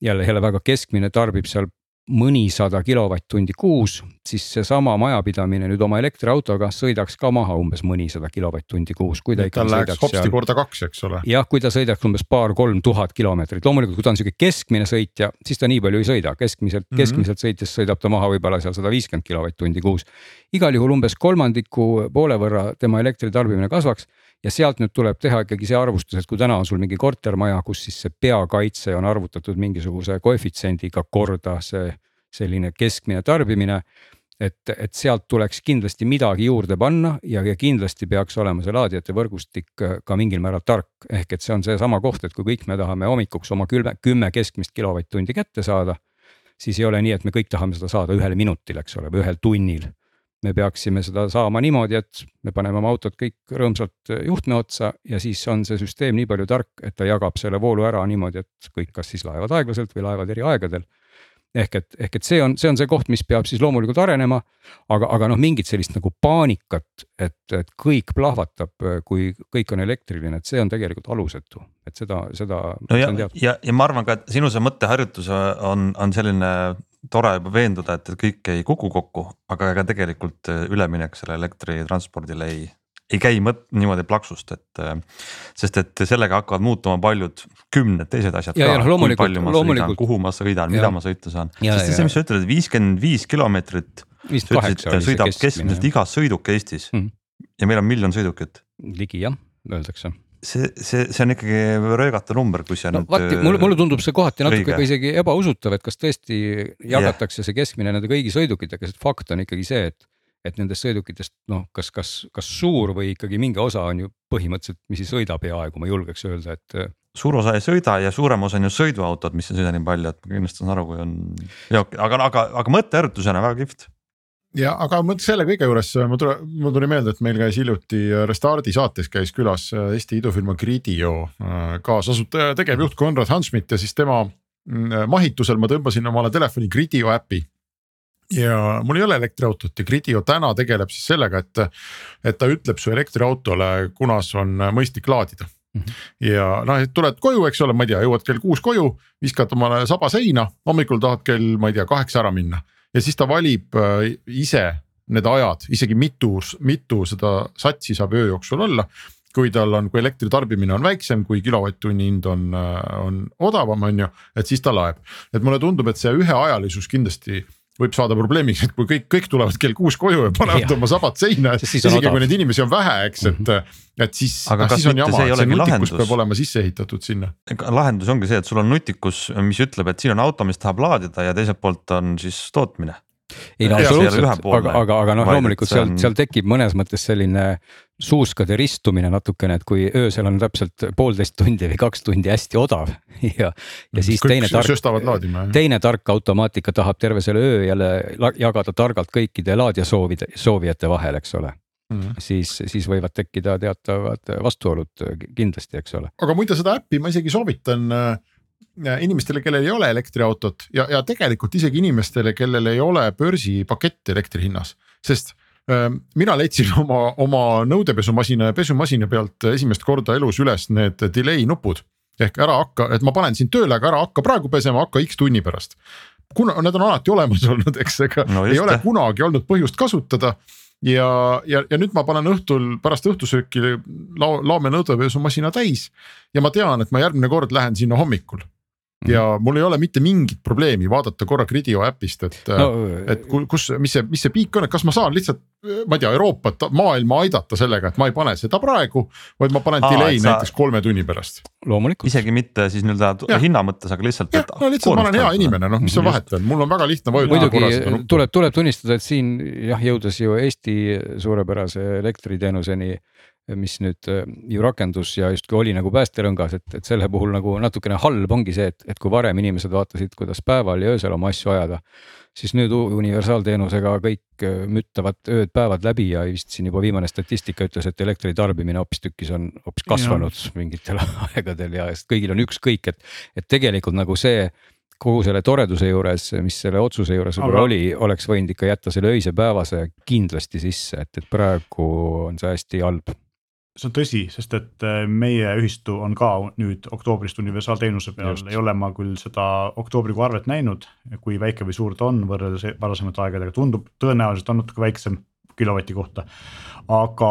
jälle, jälle väga keskmine tarbib seal mõnisada kilovatt-tundi kuus, siis seesama majapidamine nüüd oma elektriautoga sõidaks ka maha umbes mõnisada kilovatt-tundi kuus, kui ta ikka sõidaks hopsti korda kaks, eks ole. jah, kui ta sõidaks umbes paar-kolm tuhat kilomeetrit, loomulikult, kui ta on sihuke keskmine sõitja, siis ta nii palju ei sõida, keskmiselt mm. -hmm. keskmiselt sõites sõidab ta maha võib-olla seal sada viiskümmend kilovatt-tundi kuus. igal juhul umbes kolmandiku poole võrra tema elektritarbimine kasvaks ja sealt nüüd tuleb teha ikkagi see arvustus, et kui täna on sul mingi kortermaja, kus siis see peakaitse on arvutatud mingisuguse koefitsiendiga korda see selline keskmine tarbimine. et, et sealt tuleks kindlasti midagi juurde panna ja, ja kindlasti peaks olema see laadijate võrgustik ka mingil määral tark, ehk et see on seesama koht, et kui kõik me tahame hommikuks oma külme, kümme keskmist kilovatt-tundi kätte saada. siis ei ole nii, et me kõik tahame seda saada ühel minutil, eks ole, või ühel tunnil me peaksime seda saama niimoodi, et me paneme oma autod kõik rõõmsalt juhtme otsa ja siis on see süsteem nii palju tark, et ta jagab selle voolu ära niimoodi, et kõik kas siis laevad aeglaselt või laevad eri aegadel. Ehk et, ehk et see on, see on see koht, mis peab siis loomulikult arenema, aga, aga noh, mingit sellist nagu paanikat, et, et kõik plahvatab, kui kõik on elektriline, et see on tegelikult alusetu, et seda, seda. no ja, ja, ja ma arvan ka, et sinu see mõtteharjutus on, on selline tore juba veenduda, et kõik ei kuku kokku, aga ega tegelikult üleminek sellele elektritranspordile ei, ei käi mõt-, niimoodi plaksust, et. sest et sellega hakkavad muutuma paljud kümned teised asjad Ja, ka noh, loomulikult- palju ma sõidan, kuhu ma sõidan, mida ma sõita saan, sest see, mis sa ütled, viiskümmend viis kilomeetrit. sõidab keskmiselt iga sõiduk Eestis Mhm. ja meil on miljon sõidukit ligi jah, öeldakse see, see, see on ikkagi röögatu number, kui see no nüüd. vaata, mulle, mulle tundub see kohati natuke õige. ka isegi ebausutav, et kas tõesti jagatakse see keskmine nende kõigi sõidukitega, sest fakt on ikkagi see, et et nendest sõidukitest noh, kas, kas, kas suur või ikkagi mingi osa on ju põhimõtteliselt, mis ei sõida peaaegu, ma julgeks öelda, et suur osa ei sõida ja suurem osa on ju sõiduautod, mis ei sõida nii palju, et ma kindlasti saan aru, kui on aga, aga, aga mõtteharjutusena väga kihvt. ja aga mõtle selle kõige juures, mul tuli, mul tuli meelde, et meil käis hiljuti Restardi saates käis külas Eesti idufirma Gridio äh, kaasasutaja ja tegevjuht Konrad Hansmit ja siis tema mm, mahitusel ma tõmbasin omale telefoni Gridio äpi ja mul ei ole elektriautot ja Gridio täna tegeleb siis sellega, et, et ta ütleb su elektriautole, kunas on mõistlik laadida mm. -hmm. ja noh, tuled koju, eks ole, ma ei tea, jõuad kell kuus koju, viskad omale saba seina, hommikul tahad kell, ma ei tea, kaheksa ära minna ja siis ta valib äh, ise need ajad, isegi mitu, mitu seda satsi saab öö jooksul olla kui tal on, kui elektritarbimine on väiksem, kui kilovatt-tunni hind on, on odavam, on ju, et siis ta laeb. et mulle tundub, et see üheajalisus kindlasti võib saada probleemiks, et kui kõik, kõik tulevad kell kuus koju ja panevad Jah. oma sabad seina, isegi kui neid inimesi on vähe, eks, et, et siis, siis on jama, et see nutikus lahendus? peab olema sisse ehitatud sinna. lahendus ongi see, et sul on nutikus, mis ütleb, et siin on auto, mis tahab laadida ja teiselt poolt on siis tootmine. ei no absoluutselt, aga, aga, aga noh, loomulikult seal on- on..., seal tekib mõnes mõttes selline suuskade ristumine natukene, et kui öösel on täpselt poolteist tundi või kaks tundi hästi odav [laughs] ja, ja siis kõik teine tark, teine tark automaatika tahab terve selle öö jälle jagada targalt kõikide laadija soovide, soovijate vahel, eks ole. Mhm. siis, siis võivad tekkida teatavad vastuolud kindlasti, eks ole. aga muide seda äppi ma isegi soovitan äh, inimestele, kellel ei ole elektriautot ja, ja tegelikult isegi inimestele, kellel ei ole börsipaketti elektri hinnas, sest mina leidsin [laughs] oma, oma nõudepesumasina ja pesumasina pealt esimest korda elus üles need delay nupud ehk ära hakka, et ma panen sind tööle, aga ära hakka praegu pesema, hakka X tunni pärast. kuna need on alati olemas [laughs] olnud, eks, ega No ei ole kunagi olnud põhjust kasutada ja, ja, ja nüüd ma panen õhtul pärast õhtusööki lao-, laome nõudepesumasina täis ja ma tean, et ma järgmine kord lähen sinna hommikul. Ja mul ei ole mitte mingit probleemi vaadata korra Gridio äpist, et no,, no et ku- kus, mis see, mis see piik on, et kas ma saan lihtsalt, ma ei tea, Euroopat, maailma aidata sellega, et ma ei pane seda praegu, vaid ma panen Aa, delay et sa- näiteks kolme tunni pärast. loomulikult. isegi mitte siis nii-öelda hinna mõttes, aga lihtsalt. jah, no lihtsalt ma olen hea inimene, noh, mis seal vahet on, mul on väga lihtne vajutada korra seda muidugi nuppu. tuleb, tuleb tunnistada, et siin jah, jõudes ju Eesti suurepärase elektriteenuseni, mis nüüd äh, ju rakendus ja justkui oli nagu päästerõngas, et, et selle puhul nagu natukene halb ongi see, et, et kui varem inimesed vaatasid, kuidas päeval ja öösel oma asju ajada, siis nüüd universaalteenusega kõik äh, müttavad ööd-päevad läbi ja vist siin juba viimane statistika ütles, et elektri tarbimine hoopistükkis on hoopis kasvanud mingitel [laughs] aegadel ja kõigil on ükskõik, et, et tegelikult nagu see kogu selle toreduse juures, mis selle otsuse juures võib-olla oli, oleks võinud ikka jätta selle öise päevase kindlasti sisse, et, et praegu on see hästi halb. See on tõsi, sest et äh, meie ühistu on ka nüüd oktoobrist universaalteenuse peal, ei ole ma küll seda oktoobrikuu arvet näinud, kui väike või suur ta on võrreldes varasemate aegadega, tundub tõenäoliselt on natuke väiksem kilovati kohta. aga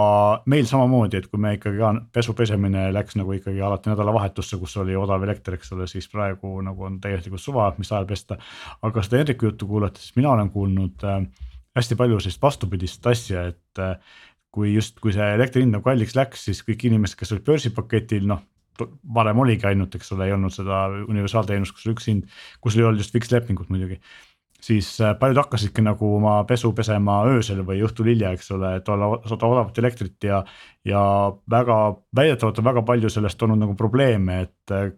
meil samamoodi, et kui me ikkagi ka pesu pesemine läks nagu ikkagi alati nädalavahetusse, kus oli odav elekter, eks ole, siis praegu nagu on täielikult suva, mis ajal pesta. aga seda Hendriku juttu kuulates, mina olen kuulnud äh, hästi palju sellist vastupidist asja, et äh, kui just, kui see elektri hind nagu kalliks läks, siis kõik inimesed, kes olid börsipaketil, noh varem oligi ainult, eks ole, ei olnud seda universaalteenust, kus oli üks hind, kus ei olnud just fikslepingut muidugi. siis äh, paljud hakkasidki nagu oma pesu pesema öösel või õhtul hilja, eks ole, et olla, saada odavat elektrit ja. ja väga väidetavalt on väga palju sellest olnud nagu probleeme, et äh,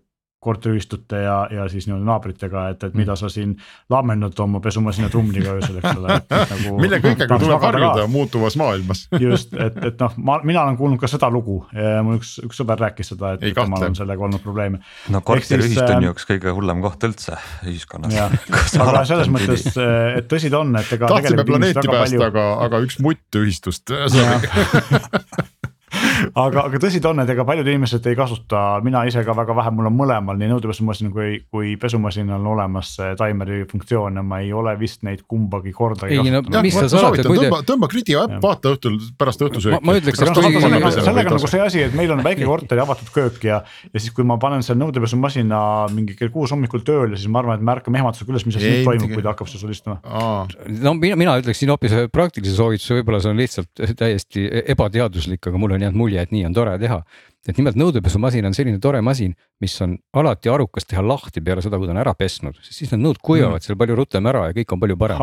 korteriühistute ja, ja siis nii-öelda naabritega, et, et mida sa siin laamendad oma pesumasina trumliga öösel, eks ole. nagu, [laughs] mille kõigega tuleb harjuda muutuvas maailmas. [laughs] just, et, et noh, ma, mina olen kuulnud ka seda lugu ja mul üks, üks sõber rääkis seda, et temal on sellega olnud probleeme. no siis, on äh, ju üks kõige hullem koht üldse ühiskonnas [laughs] aga selles mõttes, et tõsi ta on, et ega. tahtsime planeeti päästa, aga, aga üks mutt ühistust. aga, aga tõsi ta on, et ega paljud inimesed ei kasuta, mina ise ka väga vähe, mul on mõlemal nii nõudepesumasin kui, kui pesumasinal on olemas see taimeri funktsioon ja ma ei ole vist neid kumbagi kordagi kasutanud. et tõmba, tõmba Gridio äpp, vaata õhtul pärast õhtusööki. ma ütleks, kas noh, vaata sellega, sellega on nagu see asi, et meil on väike korter ja avatud köök ja, ja siis, kui ma panen seal nõudepesumasina mingi kell kuus hommikul tööle, siis ma arvan, et me ärkame ehmatusega üles, mis asi Ei, nüüd toimub, kui ta hakkab sul istuma. no mina, mina ütleksin hoopis praktilise soovituse, võib-olla see on lihtsalt täiesti ebateaduslik, aga mulle on jäänud mulje, et nii on tore teha. Et nimelt nõudepesumasin on selline tore masin, mis on alati arukas teha lahti peale seda, kui ta on ära pesnud, sest siis need nõud kuivavad seal palju rutem ära ja kõik on palju parem.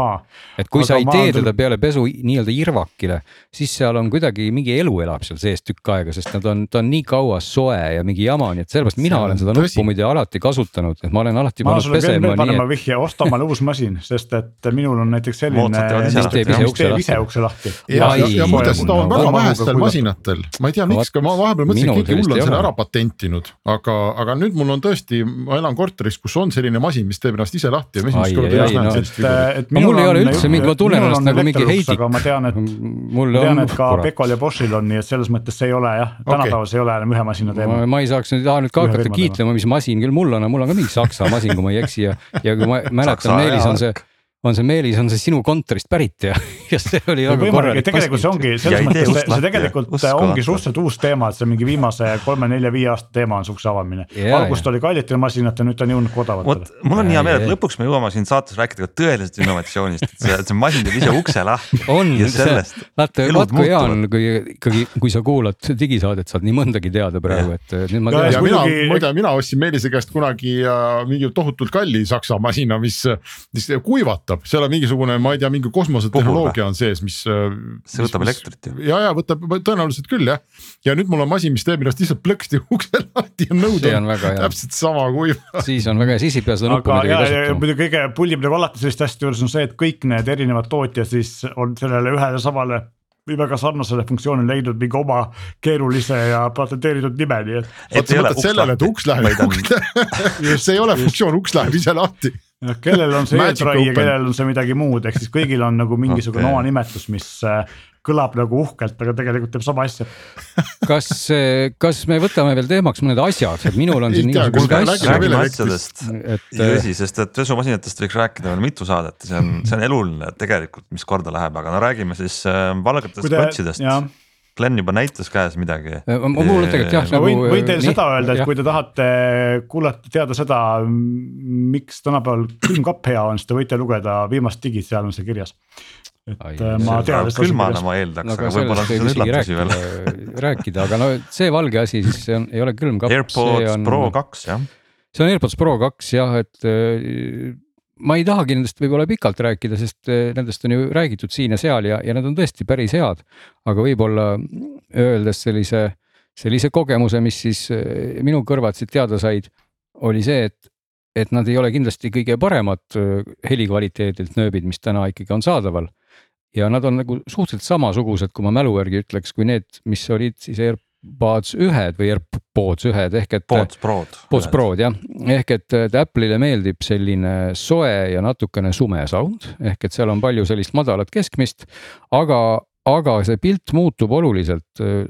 et kui Aga sa ei tee küll- teda peale pesu nii-öelda irvakile, siis seal on kuidagi mingi elu elab seal sees tükk aega, sest nad on, ta on nii kaua soe ja mingi jama, nii et sellepärast mina olen seda nuppu muide alati kasutanud, et ma olen alati ma sulle veel pesema nii, parema et vihje, osta omale uus masin, sest et minul on näiteks selline. Mis teeb ise ukse lahti. ja, ja, ja muide seda on väga vähestel masinatel, ma ei tea, miks, ma vahepeal mõtlesin, keegi hull on selle ära patentinud, aga, aga nüüd mul on tõesti, ma elan korteris, kus on selline masin, mis teeb ennast ise lahti ja ma esimest korda ai, näen no. sellist et No mul ei ole on- üldse mingi- ma tunnen ennast on nagu mingi heidik. aga ma tean, et mul ma tean, on et ka. Pekol ja Boschil on, nii et selles mõttes see ei ole jah, tänapäeval see ei ole enam ühe masina teema ma,. ei saaks nüüd, taha nüüd ka hakata kiitlema, mis masin küll mul on, aga mul on ka mingi saksa masin, kui ma ei eksi ja, ja kui ma mäletan, Meelis on see on see Meelis, on see sinu kontorist pärit ja, [laughs] ja see oli väga võimalik, korralik tegelikult see ongi Ja selles mõttes, see, see tegelikult uskumatu. ongi suhteliselt uus teema, et see mingi viimase kolme-nelja-viie aasta teema on siukse avamine. Jaa, alguses ta oli kallitel masinatel, nüüd ta on jõudnud ka odavatele. mul on hea meel, et lõpuks me jõuame siin saates rääkida ka tõelisest innovatsioonist, et see, see masin teeb ise ukse lahti. [laughs] On ja vaata, vaat kui hea on, kui ikkagi, kui sa kuulad digisaadet, saad nii mõndagi teada praegu, et nüüd ma Ja- ja mina muide, mina ostsin Meelise käest kunagi äh, mingi tohutult kalli saksa masina, mis, mis kuivatab, seal on mingisugune, ma ei tea, mingi kosmosetehnoloogia on sees, mis. see võtab elektrit ju. ja, ja võtab tõenäoliselt küll jah, ja nüüd mul on masin, mis teeb ennast lihtsalt plõksti [laughs] ukse lahti ja nõud on on täpselt sama kuiv. [laughs] siis on väga hea, siis ei pea seda nuppu aga muidugi kasutama. muidugi kõige pullim nagu alati selliste asjade juures on see, et kõik need erinevad tootjad siis on sellele ühele samale või väga sarnasele funktsioonile leidnud mingi oma keerulise ja patenteeritud nime, nii et. vot sa mõtled sellele, et uks läheb, [laughs] see ei ole funktsioon, uks läheb ise lahti. noh, kellel on see e-trai ja kellel on see midagi muud, ehk siis kõigil on nagu mingisugune okay. oma nimetus, mis äh, kõlab nagu uhkelt, aga tegelikult teeb sama asja. kas, kas me võtame veel teemaks mõned asjad, et minul on siin igasuguseid me asju, jõsi, sest et pesumasinatest võiks rääkida veel mitu saadet. Ja see on, see on eluline tegelikult, mis korda läheb, aga no räägime siis äh, valgetest klotsidest. Glen juba näitas käes midagi. äh, mul on tegelikult jah ma nagu. võin, võin teile seda öelda, et jah. kui te tahate kuulata, teada seda, miks tänapäeval külmkapp hea on, siis te võite lugeda viimast digit, seal on see kirjas. et Ai, äh, ma tean, et külmana ma eeldaks no aga aga võib-olla on isegi üllatusi veel. rääkida, aga no see valge asi, siis see on, ei ole külmkapp, see AirPods on, Pro kaks jah, see on AirPods Pro kaks jah, et äh, ma ei tahagi nendest võib-olla pikalt rääkida, sest äh, nendest on ju räägitud siin ja seal ja, ja need on tõesti päris head. aga võib-olla öeldes sellise, sellise kogemuse, mis siis äh, minu kõrvad siit teada said, oli see, et, et nad ei ole kindlasti kõige paremad äh, helikvaliteedilt nööbid, mis täna ikkagi on saadaval. ja nad on nagu suhteliselt samasugused, kui ma mälu järgi ütleks, kui need, mis olid siis AirPods ühed või AirPods ühed ehk et. Pods Prod. Pods Prod jah, ehk et et Apple'ile meeldib selline soe ja natukene sume sound ehk et seal on palju sellist madalat keskmist, aga, aga see pilt muutub oluliselt äh,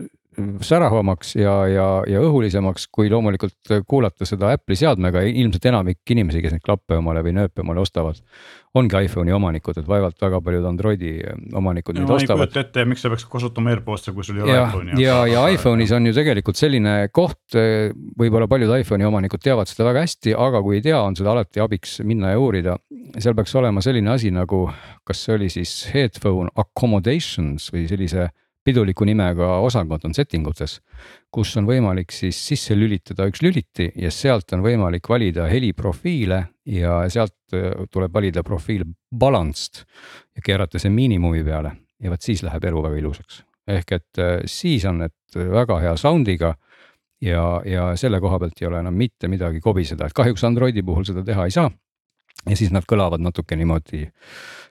säravamaks ja, ja, ja õhulisemaks, kui loomulikult kuulata seda Apple'i seadmega, ilmselt enamik inimesi, kes neid klappe omale või nööpe omale ostavad, ongi iPhone'i omanikud, et vaevalt väga paljud Androidi omanikud neid ma ei ostavad. kujuta ette, miks sa peaks kasutama AirPodsi, kui sul ei ole ja, iPhone'i. ja, ja iPhone'is on ju tegelikult selline koht, võib-olla paljud iPhone'i omanikud teavad seda väga hästi, aga kui ei tea, on seda alati abiks minna ja uurida. seal peaks olema selline asi nagu, kas see oli siis headphone accommodations või sellise piduliku nimega osakond on setting utes, kus on võimalik siis sisse lülitada üks lüliti ja sealt on võimalik valida heliprofiile ja sealt äh, tuleb valida profiil balanced ja keerata see miinimumi peale. Ja vot siis läheb elu väga ilusaks. Ehk et äh, siis on need väga hea sound'iga ja, ja selle koha pealt ei ole enam mitte midagi kobiseda, et kahjuks Androidi puhul seda teha ei saa. Ja siis nad kõlavad natuke niimoodi,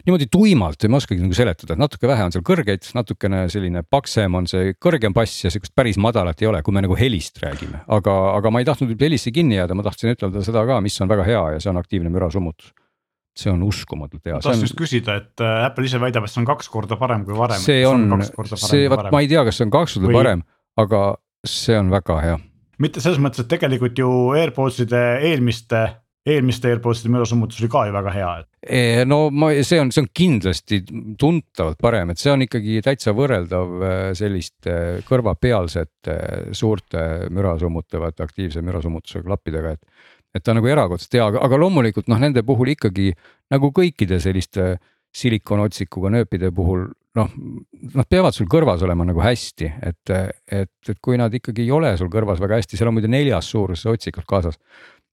niimoodi tuimalt, ma ei oskagi nagu seletada, et natuke vähe on seal kõrgeid, natukene selline paksem on see kõrgem bass ja sihukest päris madalat ei ole, kui me nagu helist räägime, aga, aga ma ei tahtnud helisse kinni jääda, ma tahtsin ütelda seda ka, mis on väga hea ja see on aktiivne mürasummutus. see on uskumatult hea. ma tahtsin just küsida, et äh, Apple ise väidab, et see on kaks korda parem kui varem. see on, see, vot ma ei tea, kas see on kaks korda Või- parem, aga see on väga hea mitte selles mõttes, et tegelikult ju AirPodside eelmiste, eelmiste AirPodside mürasummutus oli ka ju väga hea, Eh, no ma, see on, see on kindlasti tuntavalt parem, et see on ikkagi täitsa võrreldav eh, selliste kõrvapealsete suurte müra summutavate aktiivse mürasummutusega klappidega, et. et ta on nagu erakordselt hea, aga, loomulikult noh, nende puhul ikkagi nagu kõikide selliste silikonotsikuga nööpide puhul noh, nad peavad sul kõrvas olema nagu hästi, et, et, et kui nad ikkagi ei ole sul kõrvas väga hästi, seal on muide neljas suurus otsikud kaasas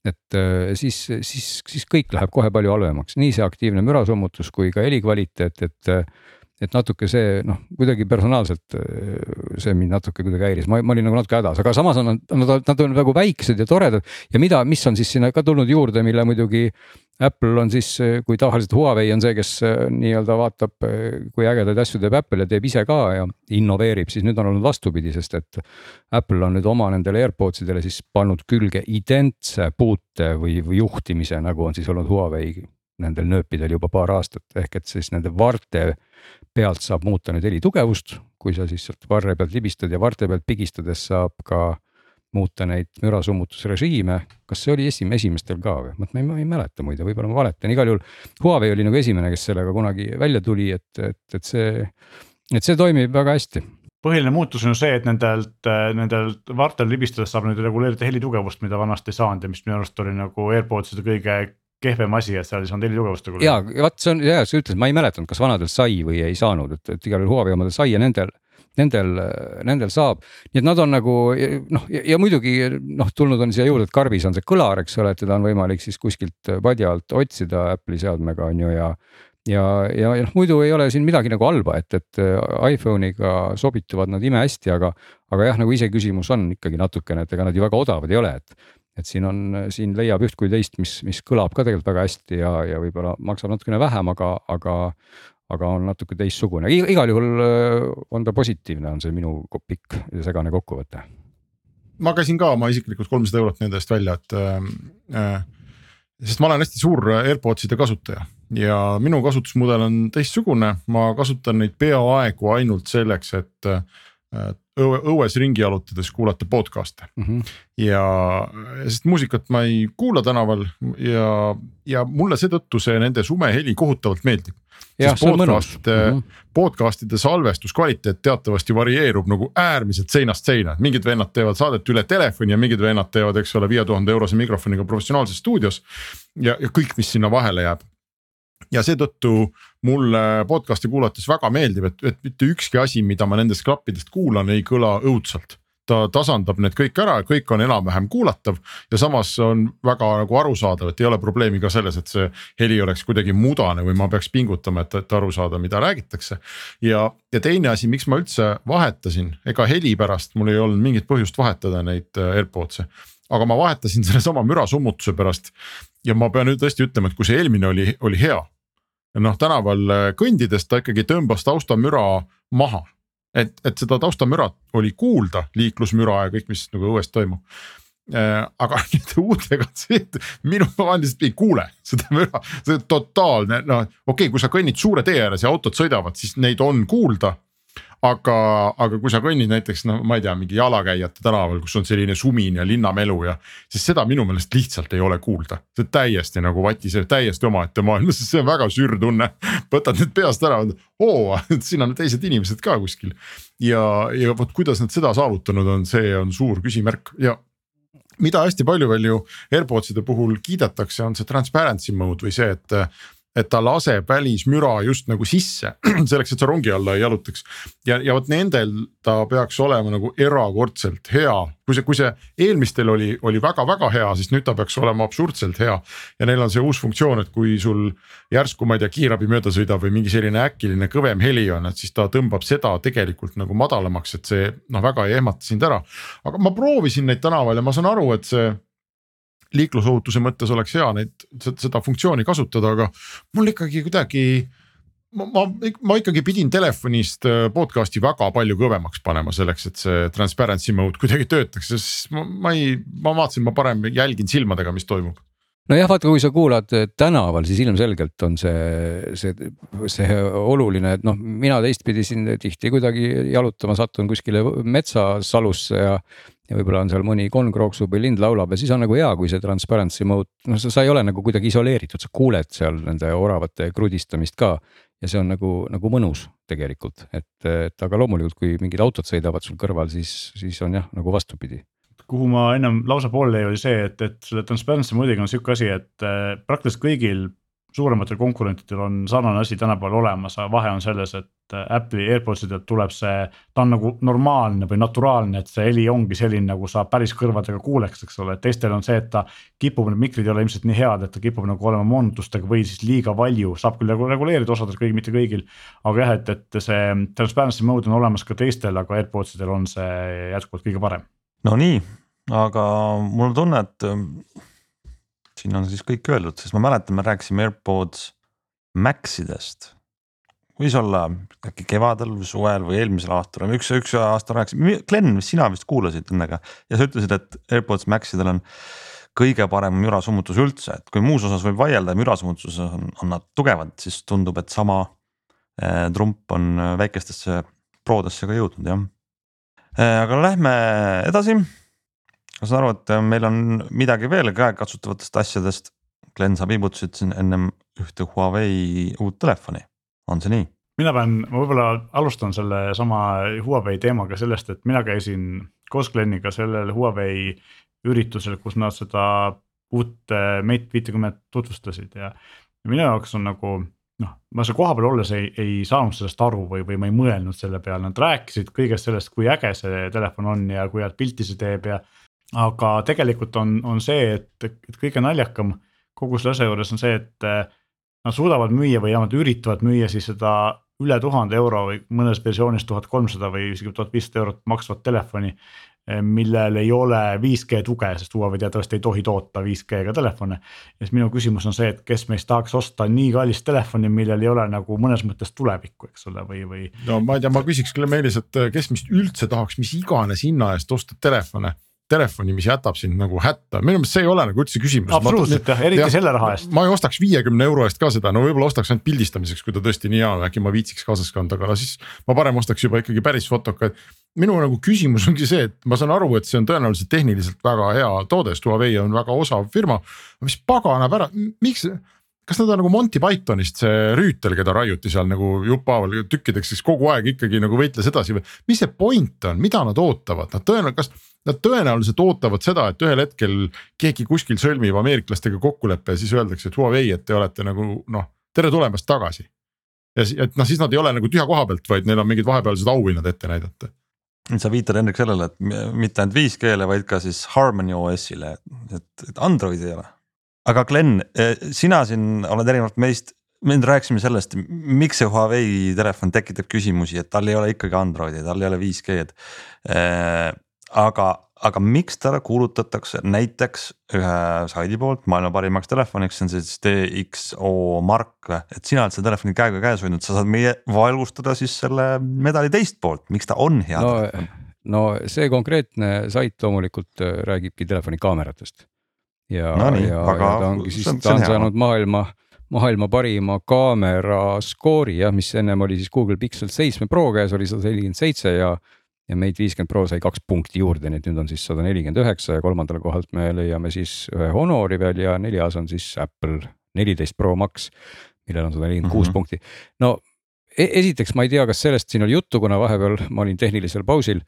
et äh, siis, siis, siis kõik läheb kohe palju halvemaks, nii see aktiivne mürasummutus kui ka helikvaliteet, et. et natuke see noh, kuidagi personaalselt äh, see mind natuke kuidagi häiris, ma, ma olin nagu natuke hädas, aga samas on nad, nad on nagu väiksed ja toredad. ja mida, mis on siis sinna ka tulnud juurde, mille muidugi Apple on siis, kui tavaliselt Huawei on see, kes äh, nii-öelda vaatab, kui ägedaid asju teeb Apple ja teeb ise ka ja innoveerib, siis nüüd on olnud vastupidi, sest et Apple on nüüd oma nendele AirPodsidele siis pannud külge identse puute või, või juhtimise, nagu on siis olnud Huawei nendel nööpidel juba paar aastat, ehk et siis nende varte pealt saab muuta nüüd heli tugevust, kui sa siis sealt varre pealt libistad ja varte pealt pigistades saab ka muuta neid mürasummutusrežiime. kas see oli esim-, esimestel ka või, ma ei, ma ei mäleta muide, võib-olla ma valetan, igal juhul Huawei oli nagu esimene, kes sellega kunagi välja tuli, et, et, et see, et see toimib väga hästi põhiline muutus on ju see, et nendelt, nendelt vartel libistades saab nüüd reguleerida helitugevust, mida vanasti ei saanud ja mis minu arust oli nagu AirPodside kõige kehvem asi, et seal ei saanud helitugevust reguleerida. ja vaat see on hea, sa ütlesid, ma ei mäletanud, kas vanadel sai või ei saanud, et, et igal juhul Huawei omadel sai ja nendel nendel, nendel saab, nii et nad on nagu noh, ja muidugi noh, tulnud on siia juurde, et karbis on see kõlar, eks ole, et teda on võimalik siis kuskilt padja alt otsida Apple'i seadmega on ju ja. ja, ja, ja noh, muidu ei ole siin midagi nagu halba, et, et iPhone'iga sobituvad nad imehästi, aga, aga jah, nagu iseküsimus on ikkagi natukene, et ega nad ju väga odavad ei ole, et et siin on, siin leiab üht kui teist, mis, mis kõlab ka tegelikult väga hästi ja, ja võib-olla maksab natukene vähem, aga, aga, aga on natuke teistsugune, igal juhul äh, on ta positiivne, on see minu pikk ja segane kokkuvõte. ma käisin ka oma isiklikult kolmsada eurot nende eest välja, et äh, äh sest ma olen hästi suur AirPodside kasutaja ja minu kasutusmudel on teistsugune, ma kasutan neid peaaegu ainult selleks, et äh, õue, õues ringi jalutades kuulata podcast'e mm. -hmm. ja, sest muusikat ma ei kuula tänaval ja, ja mulle seetõttu see nende sumeheli kohutavalt meeldib. sest podcast'ide mm, -hmm. podcast'ide salvestuskvaliteet teatavasti varieerub nagu äärmiselt seinast seina, et mingid vennad teevad saadet üle telefoni ja mingid vennad teevad, eks ole, viie tuhande eurose mikrofoniga professionaalses stuudios. ja, ja kõik, mis sinna vahele jääb ja seetõttu mulle podcast'i kuulates väga meeldib, et, et mitte ükski asi, mida ma nendest klappidest kuulan, ei kõla õudselt ta tasandab need kõik ära, kõik on enam-vähem kuulatav ja samas on väga nagu arusaadav, et ei ole probleemi ka selles, et see heli oleks kuidagi mudane või ma peaks pingutama, et, et aru saada, mida räägitakse. ja, ja teine asi, miks ma üldse vahetasin, ega heli pärast mul ei olnud mingit põhjust vahetada neid äh, AirPods'e aga ma vahetasin sellesama mürasummutuse pärast ja ma pean nüüd tõesti ütlema, et kui see eelmine oli, oli hea. Noh, tänaval äh, kõndides ta ikkagi tõmbas taustamüra maha. et, et seda taustamüra oli kuulda, liiklusmüra ja kõik, mis nagu õues toimub äh,. aga [laughs] nüüd uutega on see, et minu, ma lihtsalt ei kuule seda müra, see totaalne noh, okei okay,, kui sa kõnnid suure tee ääres ja autod sõidavad, siis neid on kuulda aga, aga kui sa kõnnid näiteks noh, ma ei tea, mingi jalakäijate tänaval, kus on selline sumin ja linnamelu ja. siis seda minu meelest lihtsalt ei ole kuulda, see on täiesti nagu vatiseb täiesti omaette maailmas, see on väga sür tunne. võtad need peast ära, oo, siin on teised inimesed ka kuskil. ja, ja vot kuidas nad seda saavutanud on, see on suur küsimärk ja mida hästi palju veel ju AirPodside puhul kiidetakse, on see transparency mode või see, et et ta laseb välismüra just nagu sisse [clears throat] selleks, et sa rongi alla ei jalutaks. ja, ja vot nendel ta peaks olema nagu erakordselt hea, kui see, kui see eelmistel oli, oli väga-väga hea, siis nüüd ta peaks olema absurdselt hea. ja neil on see uus funktsioon, et kui sul järsku, ma ei tea, kiirabi mööda sõidab või mingi selline äkiline kõvem heli on, et siis ta tõmbab seda tegelikult nagu madalamaks, et see noh, väga ei ehmata sind ära. aga ma proovisin neid tänaval ja ma saan aru, et see liiklusohutuse mõttes oleks hea neid, seda funktsiooni kasutada, aga mul ikkagi kuidagi ma, ma, ma ikkagi pidin telefonist äh, podcast'i väga palju kõvemaks panema selleks, et see transparency mode kuidagi töötaks, sest ma, ma ei, ma vaatasin, ma parem jälgin silmadega, mis toimub. nojah, vaata, kui sa kuulad tänaval, siis ilmselgelt on see, see, see oluline, et noh, mina teistpidi siin tihti kuidagi jalutama satun kuskile metsasalusse ja ja võib-olla on seal mõni konn krooksub või lind laulab ja siis on nagu hea, kui see transparency mode, noh, sa, ei ole nagu kuidagi isoleeritud, sa kuuled seal nende oravate krudistamist ka. ja see on nagu, nagu mõnus tegelikult, et, et aga loomulikult, kui mingid autod sõidavad sul kõrval, siis, siis on jah, nagu vastupidi kuhu ma ennem lausa pooleli oli see, et, et selle transparency mode'iga on sihuke asi, et äh, praktiliselt kõigil suurematel konkurentidel on sarnane asi tänapäeval olemas, aga vahe on selles, et äh, Apple'i AirPods idelt tuleb see, ta on nagu normaalne või naturaalne, et see heli ongi selline, nagu sa päris kõrvadega kuuleks, eks ole, teistel on see, et ta kipub, need mikrid ei ole ilmselt nii head, et ta kipub nagu olema moonutustega või siis liiga valju, saab küll nagu reguleerida osadel, kõigil, mitte kõigil. aga jah, et, et see transparency mode on olemas ka teistel, aga AirPods idel on see jätkuvalt kõige parem. no nii, aga mul on tunne, et siin on siis kõik öeldud, sest ma mäletan, me rääkisime AirPods Maxidest. võis olla äkki kevadel või suvel või eelmisel aastal, üks, üks aasta rääkisime, Glen, sina vist kuulasid nendega ja sa ütlesid, et AirPods Maxidel on kõige parem mürasummutus üldse, et kui muus osas võib vaielda, mürasummutuses on, on nad tugevad, siis tundub, et sama eh, trump on väikestesse Prodesse ka jõudnud jah eh,. aga lähme edasi ma saan aru, et meil on midagi veel käekatsutavatest asjadest. Glen, sa viibutasid siin ennem ühte Huawei uut telefoni, on see nii? mina pean, ma võib-olla alustan sellesama Huawei teemaga sellest, et mina käisin koos Gleniga sellel Huawei üritusel, kus nad seda uut äh, Mate viitekümmet tutvustasid ja minu jaoks on nagu noh, ma seal kohapeal olles ei, ei saanud sellest aru või, või ma ei mõelnud selle peale, nad rääkisid kõigest sellest, kui äge see telefon on ja kui head pilti see teeb ja. Aga tegelikult on, on see, et, et kõige naljakam kogu selle asja juures on see, et äh, nad suudavad müüa või vähemalt üritavad müüa siis seda üle tuhande euro või mõnes versioonis tuhat kolmsada või isegi tuhat viissada eurot maksvat telefoni Eh, millel ei ole 5G tuge, sest Huawei teatavasti ei tohi toota 5G-ga telefone. ja siis minu küsimus on see, et kes meist tahaks osta nii kallist telefoni, millel ei ole nagu mõnes mõttes tulevikku, eks ole, või, või. no ma ei tea, ma küsiks küll Meelis, et kes meist üldse tahaks mis iganes hinna eest osta telefone telefoni, mis jätab sind nagu hätta, minu meelest see ei ole nagu üldse küsimus. absoluutselt jah, eriti ja, selle raha eest. ma ei ostaks viiekümne euro eest ka seda, no võib-olla ostaks ainult pildistamiseks, kui ta tõesti nii hea on, äkki ma viitsiks kaasas kanda, aga no siis ma parem ostaks juba ikkagi päris fotoka, et. minu nagu küsimus ongi see, et ma saan aru, et see on tõenäoliselt tehniliselt väga hea toode, sest Huawei on väga osav firma. mis paganab ära, miks kas nad on nagu Monty Pythonist see rüütel, keda raiuti seal nagu jupphaaval tükkideks, siis kogu aeg ikkagi nagu võitles edasi või mis see point on, mida nad ootavad, nad tõenäoliselt, kas Nad tõenäoliselt ootavad seda, et ühel hetkel keegi kuskil sõlmib ameeriklastega kokkuleppe ja siis öeldakse, et Huawei, et te olete nagu noh, tere tulemast tagasi. ja et noh, siis nad ei ole nagu tühja koha pealt, vaid neil on mingid vahepealsed auhinnad ette näidata sa viitad Hendrik sellele, et mitte ainult 5G-le, vaid ka siis Harmony OS-ile, et, et Androidi ei ole. Aga Glen, sina siin oled erinevalt meist me nüüd rääkisime sellest, miks see Huawei telefon tekitab küsimusi, et tal ei ole ikkagi Androidi, tal ei ole 5G-d aga, aga miks ta kuulutatakse näiteks ühe saidi poolt maailma parimaks telefoniks, see on siis DXO Mark, et sina oled seda telefoni käega käes hoidnud, sa saad meie valgustada siis selle medali teist poolt, miks ta on hea no, telefon? no see konkreetne sait loomulikult äh, räägibki telefoni kaameratest. Ja no, ja, ja ta ongi siis, ta on saanud maailma maailma parima kaamera skoori jah, mis ennem oli siis Google Pixel seitsme Pro käes oli sada nelikümmend seitse ja ja Mate viiskümmend Pro sai kaks punkti juurde, nii et nüüd on siis sada nelikümmend üheksa ja kolmandal kohalt me leiame siis ühe Honori veel ja neljas on siis Apple neliteist Pro Max, millel on sada nelikümmend kuus mhm. punkti. no e esiteks ma ei tea, kas sellest siin oli juttu, kuna vahepeal ma olin tehnilisel pausil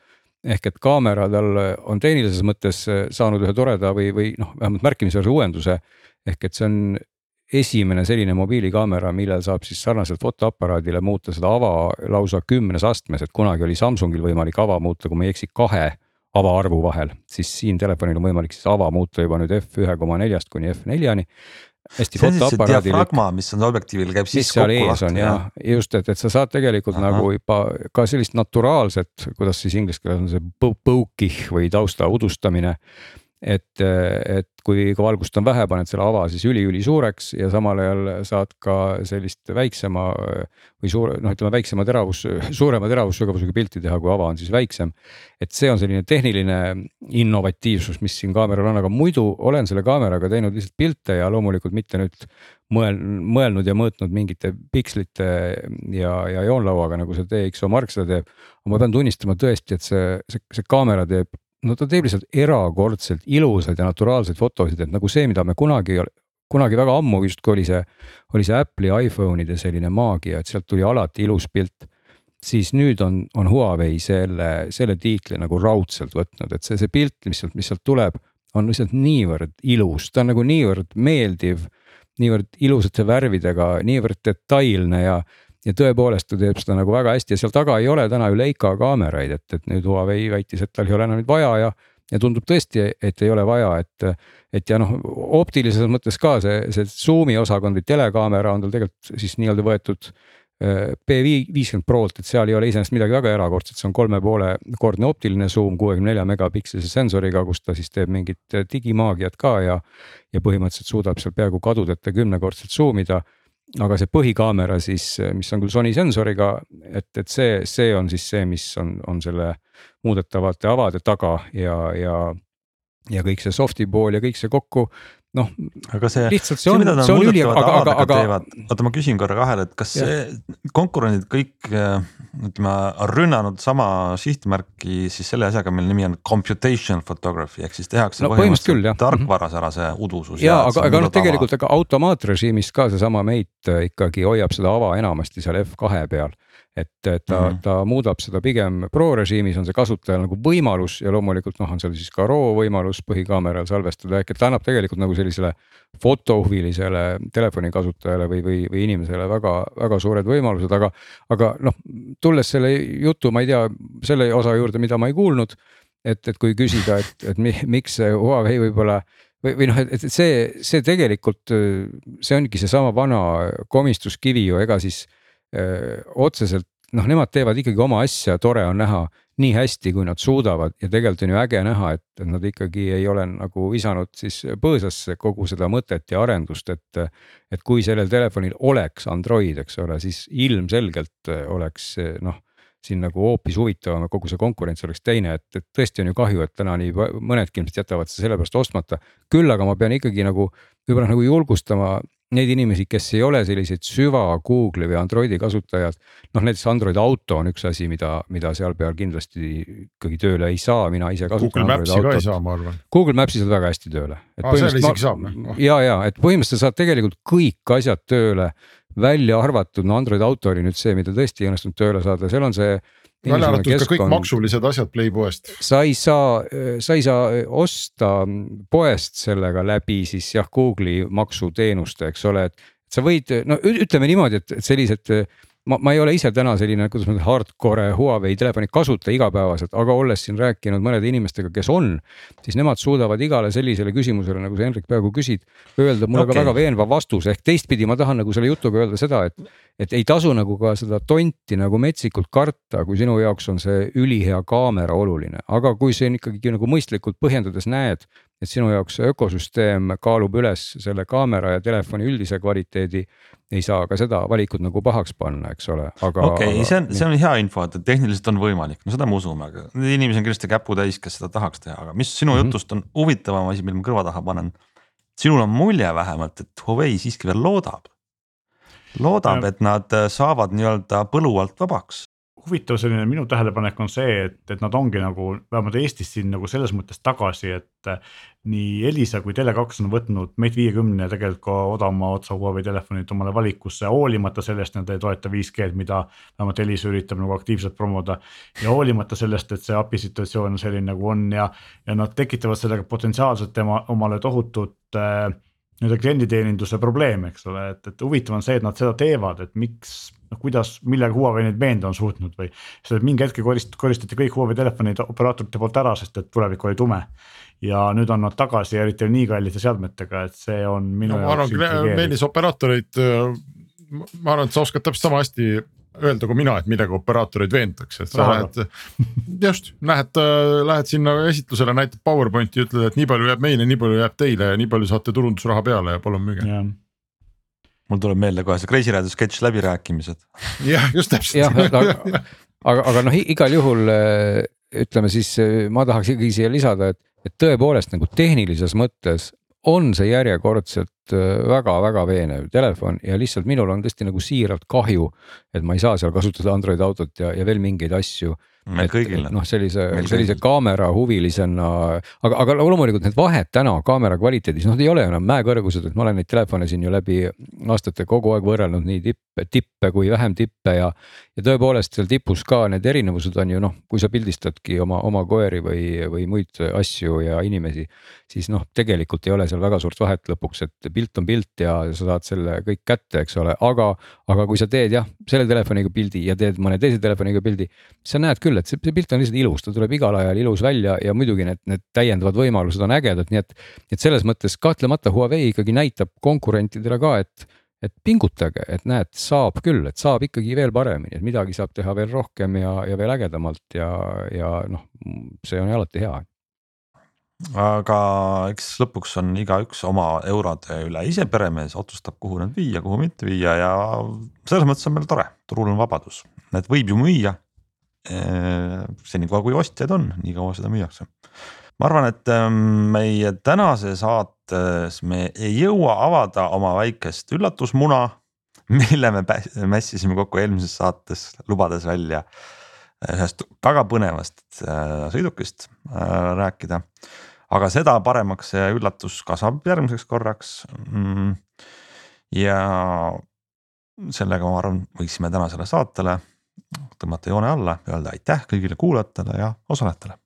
ehk et kaamera tal on tehnilises mõttes saanud ühe toreda või, või noh, vähemalt märkimisväärse uuenduse. ehk et see on esimene selline mobiilikaamera, millel saab siis sarnaselt fotoaparaadile muuta seda ava lausa kümnes astmes, et kunagi oli Samsungil võimalik ava muuta, kui ma ei eksi, kahe avaarvu vahel, siis siin telefonil on võimalik siis ava muuta juba nüüd f ühe koma neljast kuni f neljani. Hästi fotoaparaadil. diafragma, mis on objektiivil, käib siis kokku lahti. jah, just, et, et sa saad tegelikult Aha. nagu juba ka sellist naturaalset, kuidas siis inglise keeles on see poukih või tausta udustamine et, et kui ka valgust on vähe, paned selle ava siis üli-ülisuureks ja samal ajal saad ka sellist väiksema või suure, noh, ütleme väiksema teravus, suurema teravussügavusega pilti teha, kui ava on siis väiksem. et see on selline tehniline innovatiivsus, mis siin kaameral on, aga muidu olen selle kaameraga teinud lihtsalt pilte ja loomulikult mitte nüüd mõel-, mõelnud ja mõõtnud mingite pikslite ja, ja joonlauaga, nagu see DxO Mark seda teeb. aga ma pean tunnistama tõesti, et see, see, see kaamera teeb no ta teeb lihtsalt erakordselt ilusaid ja naturaalseid fotosid, et nagu see, mida me kunagi, kunagi väga ammu justkui oli see, oli see Apple'i iPhone'ide selline maagia, et sealt tuli alati ilus pilt. siis nüüd on, on Huawei selle, selle tiitli nagu raudselt võtnud, et see, see pilt, mis sealt, mis sealt tuleb, on lihtsalt niivõrd ilus, ta on nagu niivõrd meeldiv, niivõrd ilusate värvidega, niivõrd detailne ja ja tõepoolest ta teeb seda nagu väga hästi ja seal taga ei ole täna ju Leica kaameraid, et, et nüüd Huawei väitis, et tal ei ole enam neid vaja ja. ja tundub tõesti, et ei ole vaja, et, et ja noh, optilises mõttes ka see, see zoom'i osakond või telekaamera on tal tegelikult siis nii-öelda võetud äh, B50 Prolt, et seal ei ole iseenesest midagi väga erakordset, see on kolme poole kordne optiline zoom kuuekümne nelja megapikselise sensoriga, kus ta siis teeb mingit digimaagiat ka ja. ja põhimõtteliselt suudab seal peaaegu kadudeta kümnekordselt zoom ida aga see põhikaamera siis, mis on küll Sony sensoriga, et, et see, see on siis see, mis on, on selle muudetavate avade taga ja, ja. ja kõik see soft'i pool ja kõik see kokku noh aga see, lihtsalt see see, mida nad see muudetavad aga, aga, teevad, oota, ma küsin korra vahele, et kas Jah. see konkurendid kõik äh, ütleme, on rünnanud sama sihtmärki siis selle asjaga, mille nimi on computational photography ehk siis tehakse No põhimõtteliselt küll, jah. tarkvarasärase udusus. ja aga, aga noh, tegelikult ega automaatrežiimist ka seesama mate äh, ikkagi hoiab seda ava enamasti seal F2 peal. Et, ta mm. -hmm. ta muudab seda pigem pro režiimis on see kasutajal nagu võimalus ja loomulikult noh, on seal siis ka RAW võimalus põhikaameral salvestada, ehk et ta annab tegelikult nagu sellisele fotohuvilisele telefoni kasutajale või, või, või inimesele väga-väga suured võimalused, aga. aga noh, tulles selle jutu, ma ei tea, selle osa juurde, mida ma ei kuulnud. et, et kui küsida, et, et mi, miks see Huawei võib-olla või, või noh, et see, see tegelikult, see ongi seesama vana komistuskivi ju, ega siis öö, otseselt noh, nemad teevad ikkagi oma asja, tore on näha nii hästi, kui nad suudavad ja tegelikult on ju äge näha, et nad ikkagi ei ole nagu visanud siis põõsasse kogu seda mõtet ja arendust, et. et kui sellel telefonil oleks Android, eks ole, siis ilmselgelt oleks see, noh siin nagu hoopis huvitavam ja kogu see konkurents oleks teine, et, et tõesti on ju kahju, et täna nii mõnedki ilmselt jätavad seda sellepärast ostmata. küll aga ma pean ikkagi nagu võib-olla nagu julgustama neid inimesi, kes ei ole sellised süva Google'i või Androidi kasutajad. noh, näiteks Android auto on üks asi, mida, mida seal peal kindlasti ikkagi tööle ei saa, mina ise kasutan. Google Maps'i ka ei saa, ma arvan. Google Maps'i saab väga hästi tööle. Isegi saab, noh. ja, ja et põhimõtteliselt saad tegelikult kõik asjad tööle, välja arvatud no Android auto oli nüüd see, mida tõesti ei õnnestunud tööle saada, seal on see. Välja arvatud ka kõik maksulised asjad Playpoest. sa ei saa, sa ei saa osta poest sellega läbi siis jah, Google'i maksuteenuste, eks ole, et sa võid, no ütleme niimoodi, et et sellised ma, ma ei ole ise täna selline, kuidas ma ütlen, hardcore Huawei telefoni kasutaja igapäevaselt, aga olles siin rääkinud mõnede inimestega, kes on. siis nemad suudavad igale sellisele küsimusele, nagu sa Henrik praegu küsid, öelda mulle okay. Ka väga veenva vastuse, ehk teistpidi ma tahan nagu selle jutuga öelda seda, et. et ei tasu nagu ka seda tonti nagu metsikult karta, kui sinu jaoks on see ülihea kaamera oluline, aga kui see on ikkagi nagu mõistlikult põhjendades näed et sinu jaoks see ökosüsteem kaalub üles selle kaamera ja telefoni üldise kvaliteedi. ei saa ka seda valikut nagu pahaks panna, eks ole, aga. okei okay,, see on, see on hea info, et tehniliselt on võimalik, no seda me usume, aga neid inimesi on kindlasti käputäis, kes seda tahaks teha, aga mis sinu mm. -hmm. jutust on huvitavam asi, mille ma kõrva taha panen. sinul on mulje vähemalt, et Huawei siiski veel loodab. loodab, et nad äh, saavad nii-öelda põlu alt vabaks. Huvitav selline minu tähelepanek on see, et, et nad ongi nagu vähemalt Eestis siin nagu selles mõttes tagasi, et äh, nii Elisa kui Tele2 on võtnud Mate viiekümne ja tegelikult ka odavama otsa Huawei telefonid omale valikusse, hoolimata sellest nad ei toeta 5G-d, mida vähemalt Elisa üritab nagu aktiivselt promoda. ja hoolimata sellest, et see API situatsioon on selline nagu on ja, ja nad tekitavad sellega potentsiaalselt tema omale tohutut äh, nii-öelda klienditeeninduse probleem, eks ole, et, et huvitav on see, et nad seda teevad, et miks, noh kuidas, millega Huawei neid veenda on suutnud või. sest mingi hetk korist-, koristati kõik Huawei telefonid operaatorite poolt ära, sest et tulevik oli tume. ja nüüd on nad tagasi ja eriti nii kallite seadmetega, et see on minu no, ma arvan. Meelis operaatoreid, ma arvan, et sa oskad täpselt sama hästi öelda kui mina, et millega operaatoreid veendakse, et sa lähed, just, lähed, lähed sinna esitlusele, näitad PowerPointi, ütled, et nii palju jääb meile, nii palju jääb teile ja nii palju saate turundusraha peale ja palun müüge. Jah, mul tuleb meelde kohe see Crazy Radio sketš läbirääkimised. jah, just jah, täpselt. aga, aga, aga noh, igal juhul äh, ütleme siis äh, ma tahaks ikkagi siia lisada, et, et tõepoolest nagu tehnilises mõttes on see järjekordselt väga-väga veenev telefon ja lihtsalt minul on tõesti nagu siiralt kahju, et ma ei saa seal kasutada Android autot ja, ja veel mingeid asju meil et- kõigil et noh, sellise, sellise kõigil. kaamera huvilisena, aga, aga loomulikult need vahed täna kaamera kvaliteedis, noh, ei ole enam mäekõrgused, et ma olen neid telefone siin ju läbi aastate kogu aeg võrrelnud nii tippe, tippe kui vähem tippe ja. ja tõepoolest seal tipus ka need erinevused on ju noh, kui sa pildistadki oma, oma koeri või, või muid asju ja inimesi. siis noh, tegelikult ei ole seal väga suurt vahet lõpuks, et pilt on pilt ja sa saad selle kõik kätte, eks ole, aga, aga kui sa teed jah, selle telefoniga pildi ja teed mõne teise telefoniga pildi. sa näed küll, et see, see pilt on lihtsalt ilus, ta tuleb igal ajal ilus välja ja muidugi need, need täiendavad võimalused on ägedad, nii et. et selles mõttes kahtlemata Huawei ikkagi näitab konkurentidele ka, et, et pingutage, et näed, saab küll, et saab ikkagi veel paremini, et midagi saab teha veel rohkem ja, ja veel ägedamalt ja, ja noh, see on ju alati hea aga eks lõpuks on igaüks oma eurode üle ise peremees, otsustab, kuhu need viia, kuhu mitte viia ja selles mõttes on meil tore, turul on vabadus, need võib ju müüa. Senikaua kui ostjaid on, nii kaua seda müüakse. ma arvan, et ähm, meie tänase saate saates me ei jõua avada oma väikest üllatusmuna, mille me mässisime kokku eelmises saates, lubades välja ühest väga põnevast äh, sõidukist äh, rääkida. aga seda paremaks see üllatus kasvab järgmiseks korraks mm,. ja sellega ma arvan, võiksime tänasele saatele tõmmata joone alla, öelda aitäh kõigile kuulajatele ja osalejatele